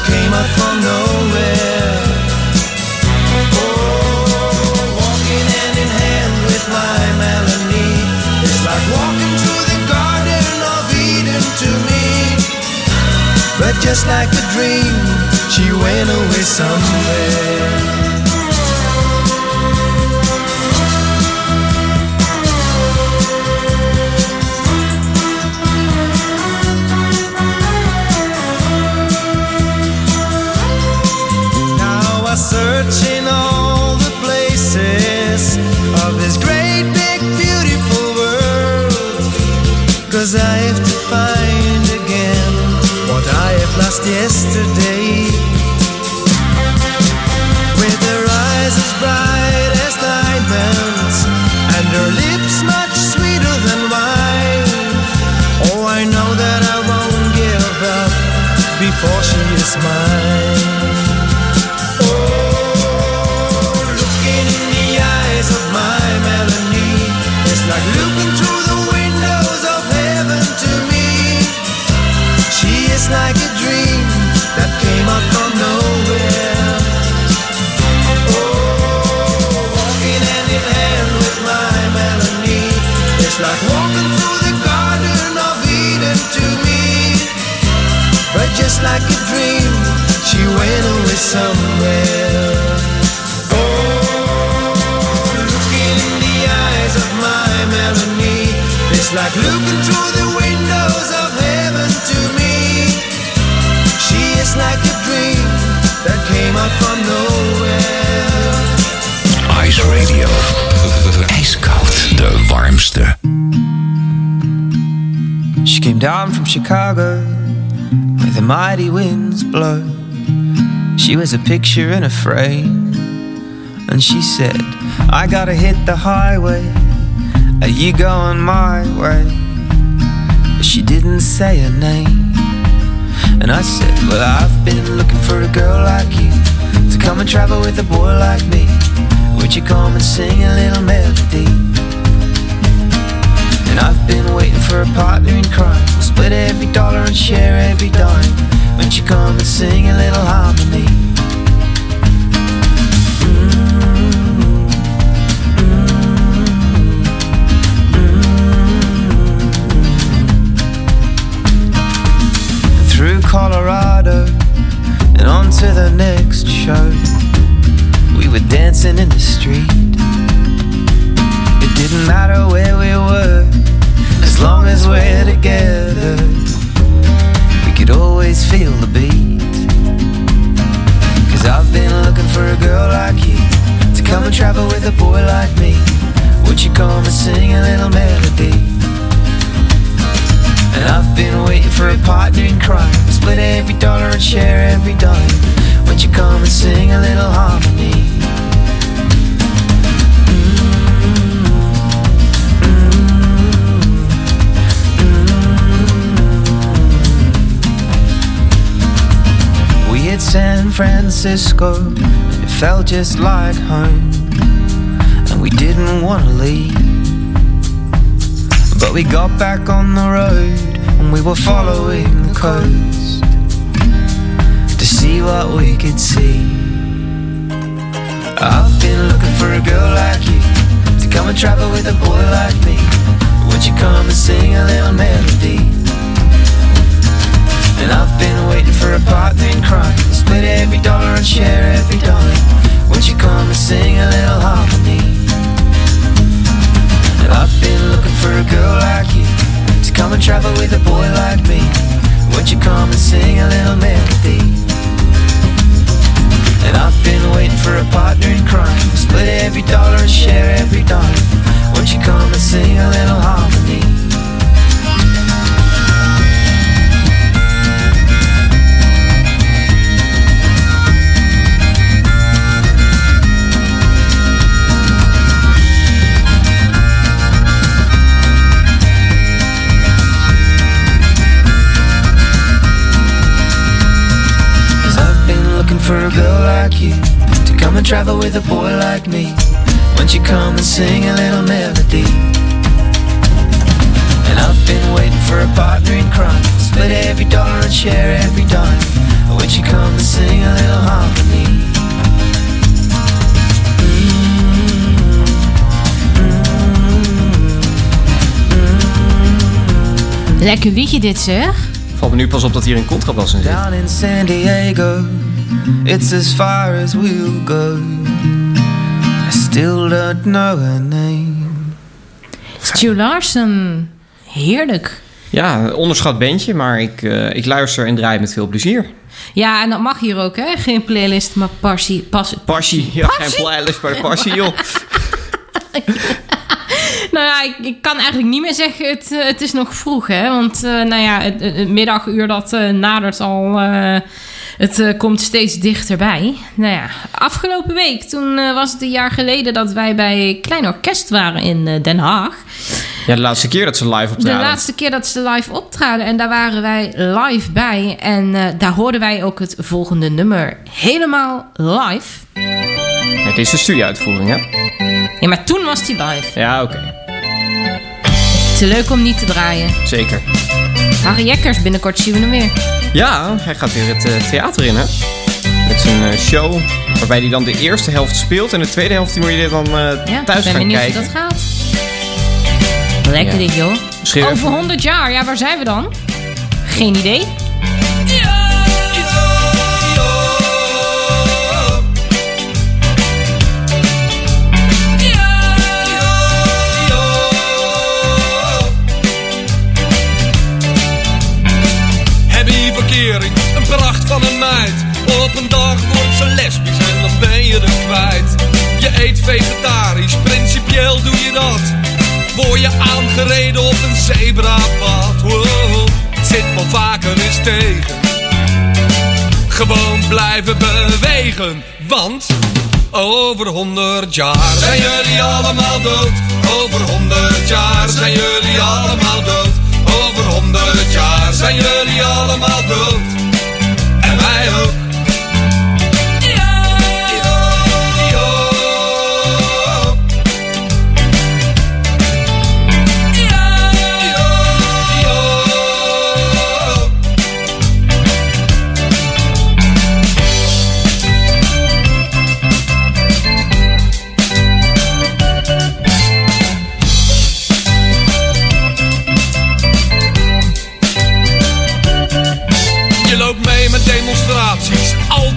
Came out from nowhere. Oh, walking hand in hand with my Melanie. It's like walking through the garden of Eden to me. But just like a dream, she went away somewhere. Just like a dream, she went away somewhere. Oh, looking in the eyes of my Melanie, it's like looking through the windows of heaven to me. She is like a dream that came out from nowhere. Ice Radio. IJskoud. De warmste. She came down from Chicago where the mighty winds blow. She was a picture in a frame, and she said, I gotta hit the highway. Are you going my way? But she didn't say her name. And I said, Well, I've been looking for a girl like you to come and travel with a boy like me. Would you come and sing a little melody? And I've been waiting for a partner in crime. Split every dollar and share every dime. Won't you come and sing a little harmony? Mm-hmm. Through Colorado and on to the next show. We were dancing in the street. It didn't matter where we were, as long as we're together. We could always feel the beat. Cause I've been looking for a girl like you to come and travel with a boy like me. Would you come and sing a little melody? And I've been waiting for a partner in crime. Split every dollar and share every dime. Won't you come and sing a little harmony? San Francisco, and it felt just like home. And we didn't want to leave. But we got back on the road, and we were following the coast to see what we could see. I've been looking for a girl like you to come and travel with a boy like me. Would you come and sing a little melody? And I've been waiting for a partner in crime. Split every dollar and share every dime. Won't you come and sing a little harmony? And I've been looking for a girl like you to come and travel with a boy like me. Won't you come and sing a little melody? And I've been waiting for a partner in crime. Split every dollar and share every dime. Won't you come and sing a little harmony? For a girl like you to come and travel with a boy like me. Won't you come and sing a little melody? And I've been waiting for a partner in crime. Split every dollar and share every dime. When she come and sing a little harmony. Lekker liedje dit zeg. Valt me nu pas op dat hier een contrabas in zit. Down in San Diego, it's as far as we'll go. I still don't know her name. Stu Larsen. Heerlijk. Ja, onderschat bandje, maar ik, eh, ik luister en draai met veel plezier. Ja, en dat mag hier ook, hè? Geen playlist, maar passie. Pas, Passie, ja, geen playlist bij de passie, joh. Nou ja, ik, ik kan eigenlijk niet meer zeggen, het, eh, het is nog vroeg, hè? Want, eh, nou ja, het, middaguur dat eh, nadert al... eh, het eh, komt steeds dichterbij. Nou ja, afgelopen week, toen eh, was het een jaar geleden... dat wij bij Klein Orkest waren in eh, Den Haag. Ja, de laatste keer dat ze live De optraden. laatste keer dat ze live optraden. En daar waren wij live bij. En daar hoorden wij ook het volgende nummer helemaal live. Dit is de studio-uitvoering, hè? Ja, maar toen was die live. Ja, oké. Te leuk om niet te draaien. Zeker. Harry Jekkers, binnenkort zien we hem weer. Ja, hij gaat weer het eh, theater in, hè? Met zijn eh, show, waarbij hij dan de eerste helft speelt... en de tweede helft die moet je dan eh, Ja, thuis ben gaan benieuwd kijken. hoe dat gaat. Lekker Ja. dit, joh. Misschien Over even- 100 jaar, ja, waar zijn we dan? Geen idee. Van. Op een dag wordt ze lesbisch en dan ben je er kwijt. Je eet vegetarisch, principieel doe je dat. Word je aangereden op een zebrapad. Wow, zit wel vaker eens tegen. Gewoon blijven bewegen, want over honderd jaar zijn jullie allemaal dood. Over honderd jaar zijn jullie allemaal dood. Over honderd jaar zijn jullie allemaal dood. En wij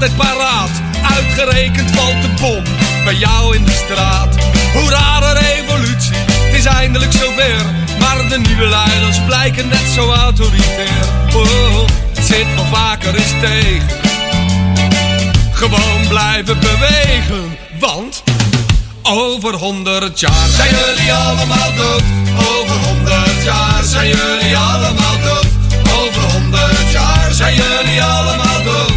altijd paraat. Uitgerekend valt de bom bij jou in de straat. Hoe rare revolutie, het is eindelijk zover. Maar de nieuwe leiders blijken net zo autoritair. Oh, het zit wel vaker eens tegen. Gewoon blijven bewegen, want over honderd jaar zijn jullie allemaal dood. Over honderd jaar zijn jullie allemaal dood. Over honderd jaar zijn jullie allemaal dood.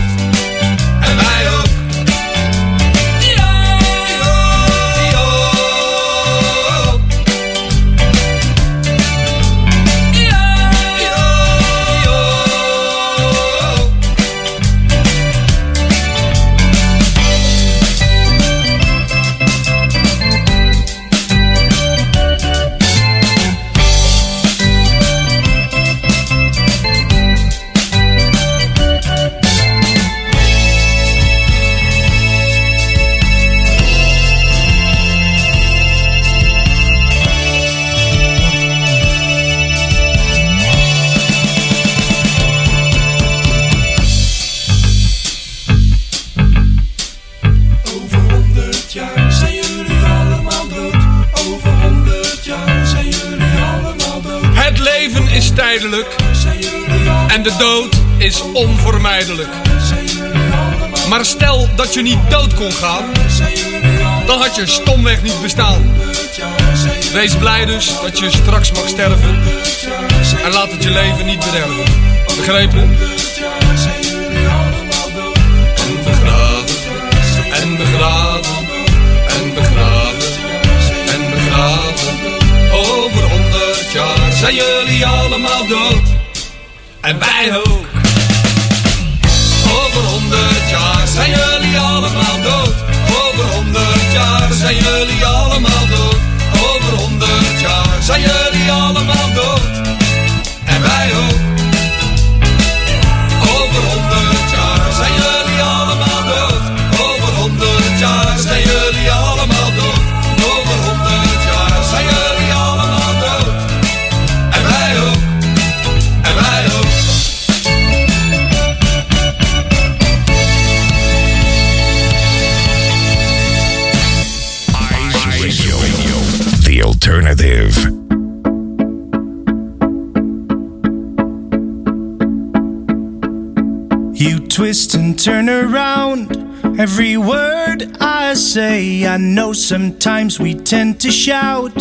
En de dood is onvermijdelijk. Maar stel dat je niet dood kon gaan. Dan had je stomweg niet bestaan. Wees blij dus dat je straks mag sterven. En laat het je leven niet bederven. Begrepen? En begraven. En begraven. En begraven. En begraven. Over honderd jaar zijn jullie allemaal dood. En wij ook. Over honderd jaar zijn jullie allemaal dood. Over honderd jaar zijn jullie allemaal dood. Over honderd jaar zijn jullie allemaal dood. En wij ook. alternative. You twist and turn around every word I say. I know sometimes we tend to shout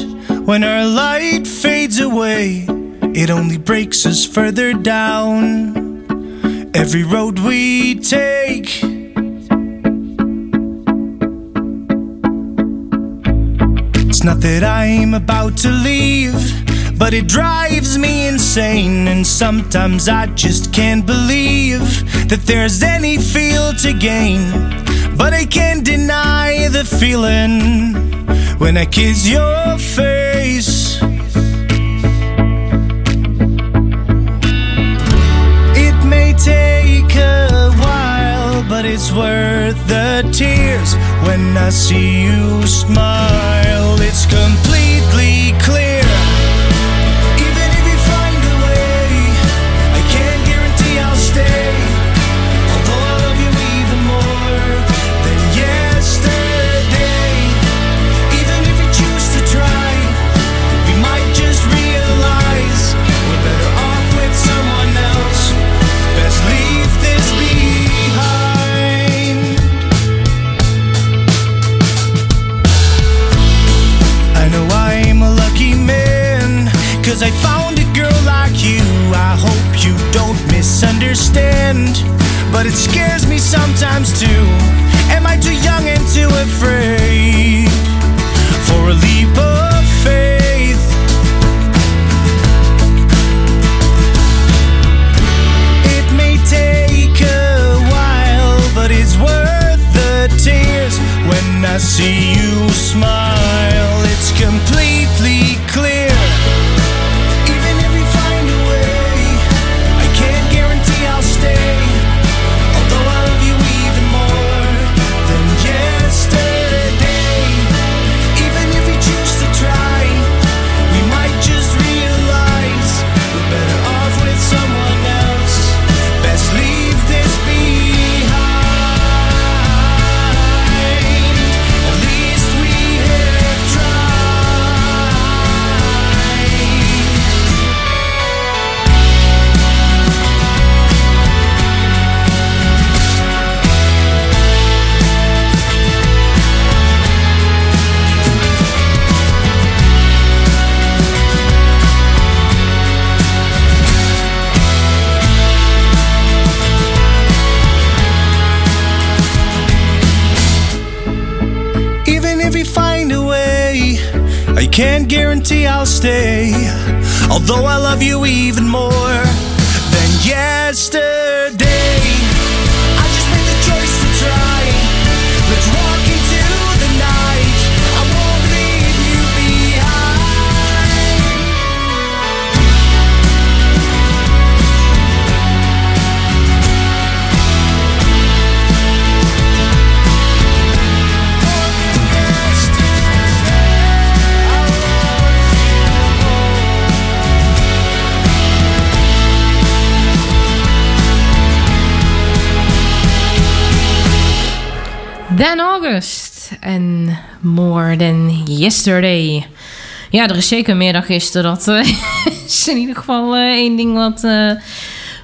when our light fades away. It only breaks us further down every road we take. Not that I'm about to leave, but it drives me insane. And sometimes I just can't believe that there's any feel to gain. But I can't deny the feeling when I kiss your face. It may take a while, but it's worth the tears when I see you smile. It's completely clear. Cause I found a girl like you. I hope you don't misunderstand, but it scares me sometimes too. Am I too young and too afraid for a leap of faith? It may take a while, but it's worth the tears when I see you smile. It's completely clear. Stay. Can't guarantee I'll stay. Although I love you even more Dan August en More Than Yesterday. Ja, er is zeker meer dan gisteren. Dat eh, is in ieder geval eh, één ding wat, eh,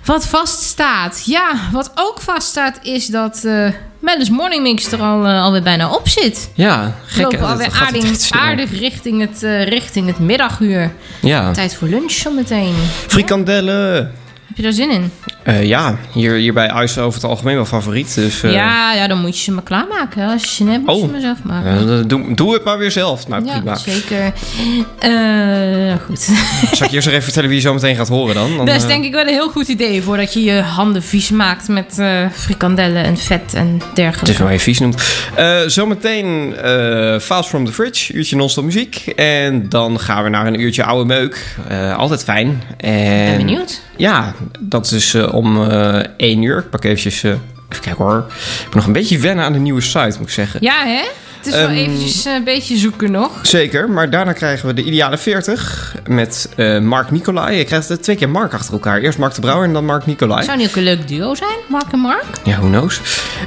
wat vaststaat. Ja, wat ook vaststaat is dat eh Mellis Morning Mix er al, alweer bijna op zit. Ja, We gek. lopen Dat alweer aardig, richting, het, eh, richting het middaguur. Ja. Tijd voor lunch zometeen. Frikandellen. Heb je daar zin in? Eh, ja, hier, hier bij Ice over het algemeen wel favoriet. Dus, eh, ja, ja, dan moet je ze maar klaarmaken. Als je zin hebt, moet je Oh. ze maar zelf maken. doe, doe het maar weer zelf. Nou, ja, prima. zeker. Eh, goed. Zal ik je eerst even vertellen wie je zo meteen gaat horen dan? dan Dat is denk ik wel een heel goed idee voordat je je handen vies maakt met frikandellen en vet en Het is dergelijke. wel even vies noemt. Zometeen Fast from the Fridge, uurtje non-stop muziek. En dan gaan we naar een uurtje oude meuk. Altijd fijn. En, ben benieuwd. Ja, dat is om eh 1 uur. Ik pak eventjes... eh, even kijken hoor. Ik moet nog een beetje wennen aan de nieuwe site, moet ik zeggen. Ja, hè? Het is wel Ehm, eventjes een beetje zoeken nog. Zeker, maar daarna krijgen we de ideale 40 met eh, Mark Nicolai. Je krijgt twee keer Mark achter elkaar. Eerst Mark de Brouwer en dan Mark Nicolai. Zou niet ook een leuk duo zijn, Mark en Mark? Ja, who knows.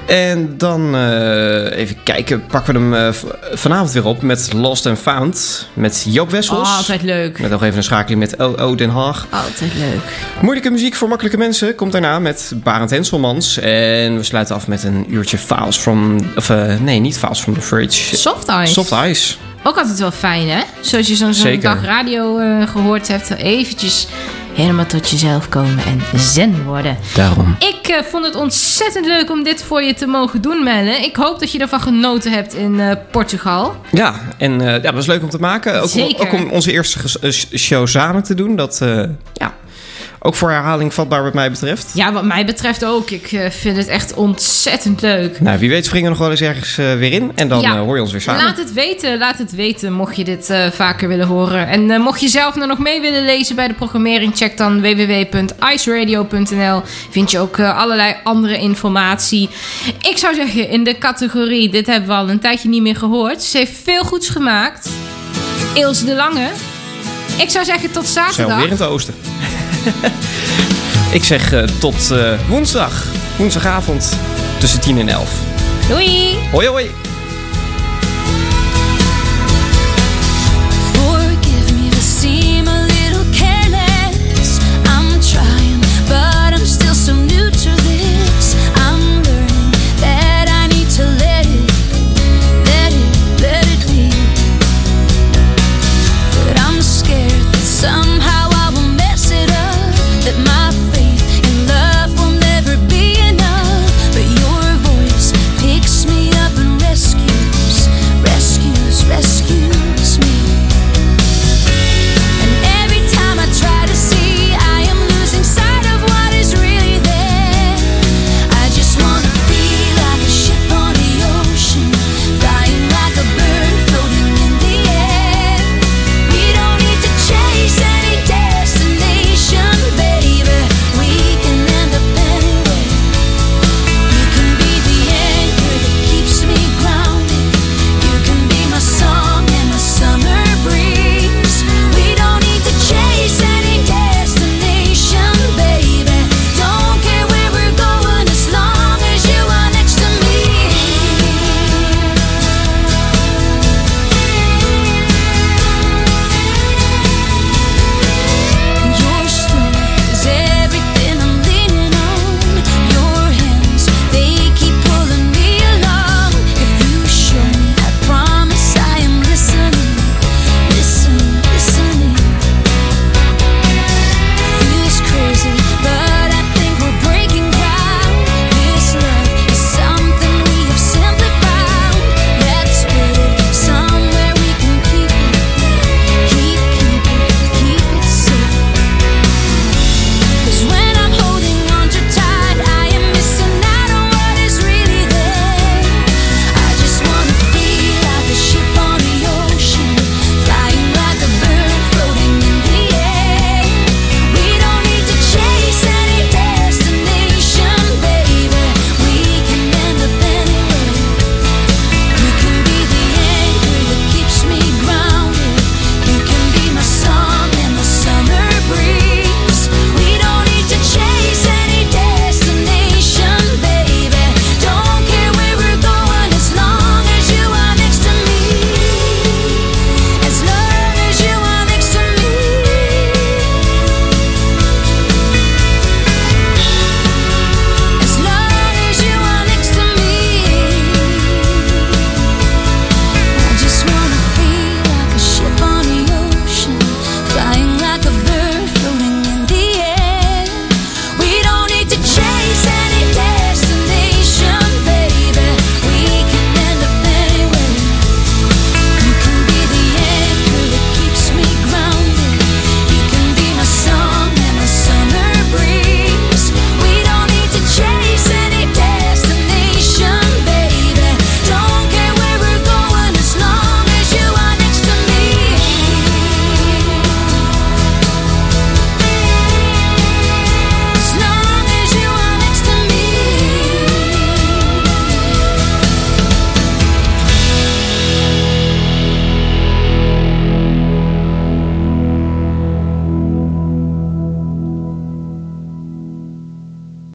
En dan eh, even kijken, pakken we hem eh, vanavond weer op met Lost and Found. Met Joop Wessels. Oh, altijd leuk. Met nog even een schakeling met OO Den Haag. Altijd leuk. Moeilijke muziek voor makkelijke mensen komt daarna met Barend Henselmans. En we sluiten af met een uurtje Files from... Of eh, nee, niet Files from the Fridge. Soft Ice. Soft Ice. Ook altijd wel fijn, hè? Zoals je zo'n Zeker. dag radio eh, gehoord hebt. Eventjes helemaal tot jezelf komen en zen worden. Daarom. Ik eh, vond het ontzettend leuk om dit voor je te mogen doen, Melle. Ik hoop dat je ervan genoten hebt in eh, Portugal. Ja, en ja, dat was leuk om te maken. Ook, om, ook om onze eerste show samen te doen. Dat, ja, ook voor herhaling vatbaar wat mij betreft. Ja, wat mij betreft ook. Ik eh, vind het echt ontzettend leuk. Nou, wie weet springen we nog wel eens ergens eh, weer in. En dan Ja. eh, hoor je ons weer samen. Laat het weten, laat het weten mocht je dit vaker willen horen. En mocht je zelf nou nog mee willen lezen bij de programmering, check dan www.iceradio.nl. Vind je ook allerlei andere informatie. Ik zou zeggen, in de categorie, dit hebben we al een tijdje niet meer gehoord. Ze heeft veel goeds gemaakt. Ilse de Lange. Ik zou zeggen tot We zijn zaterdag. alweer in het oosten. Ik zeg eh, tot eh, woensdag. Woensdagavond tussen 10 en 11. Doei! Hoi hoi.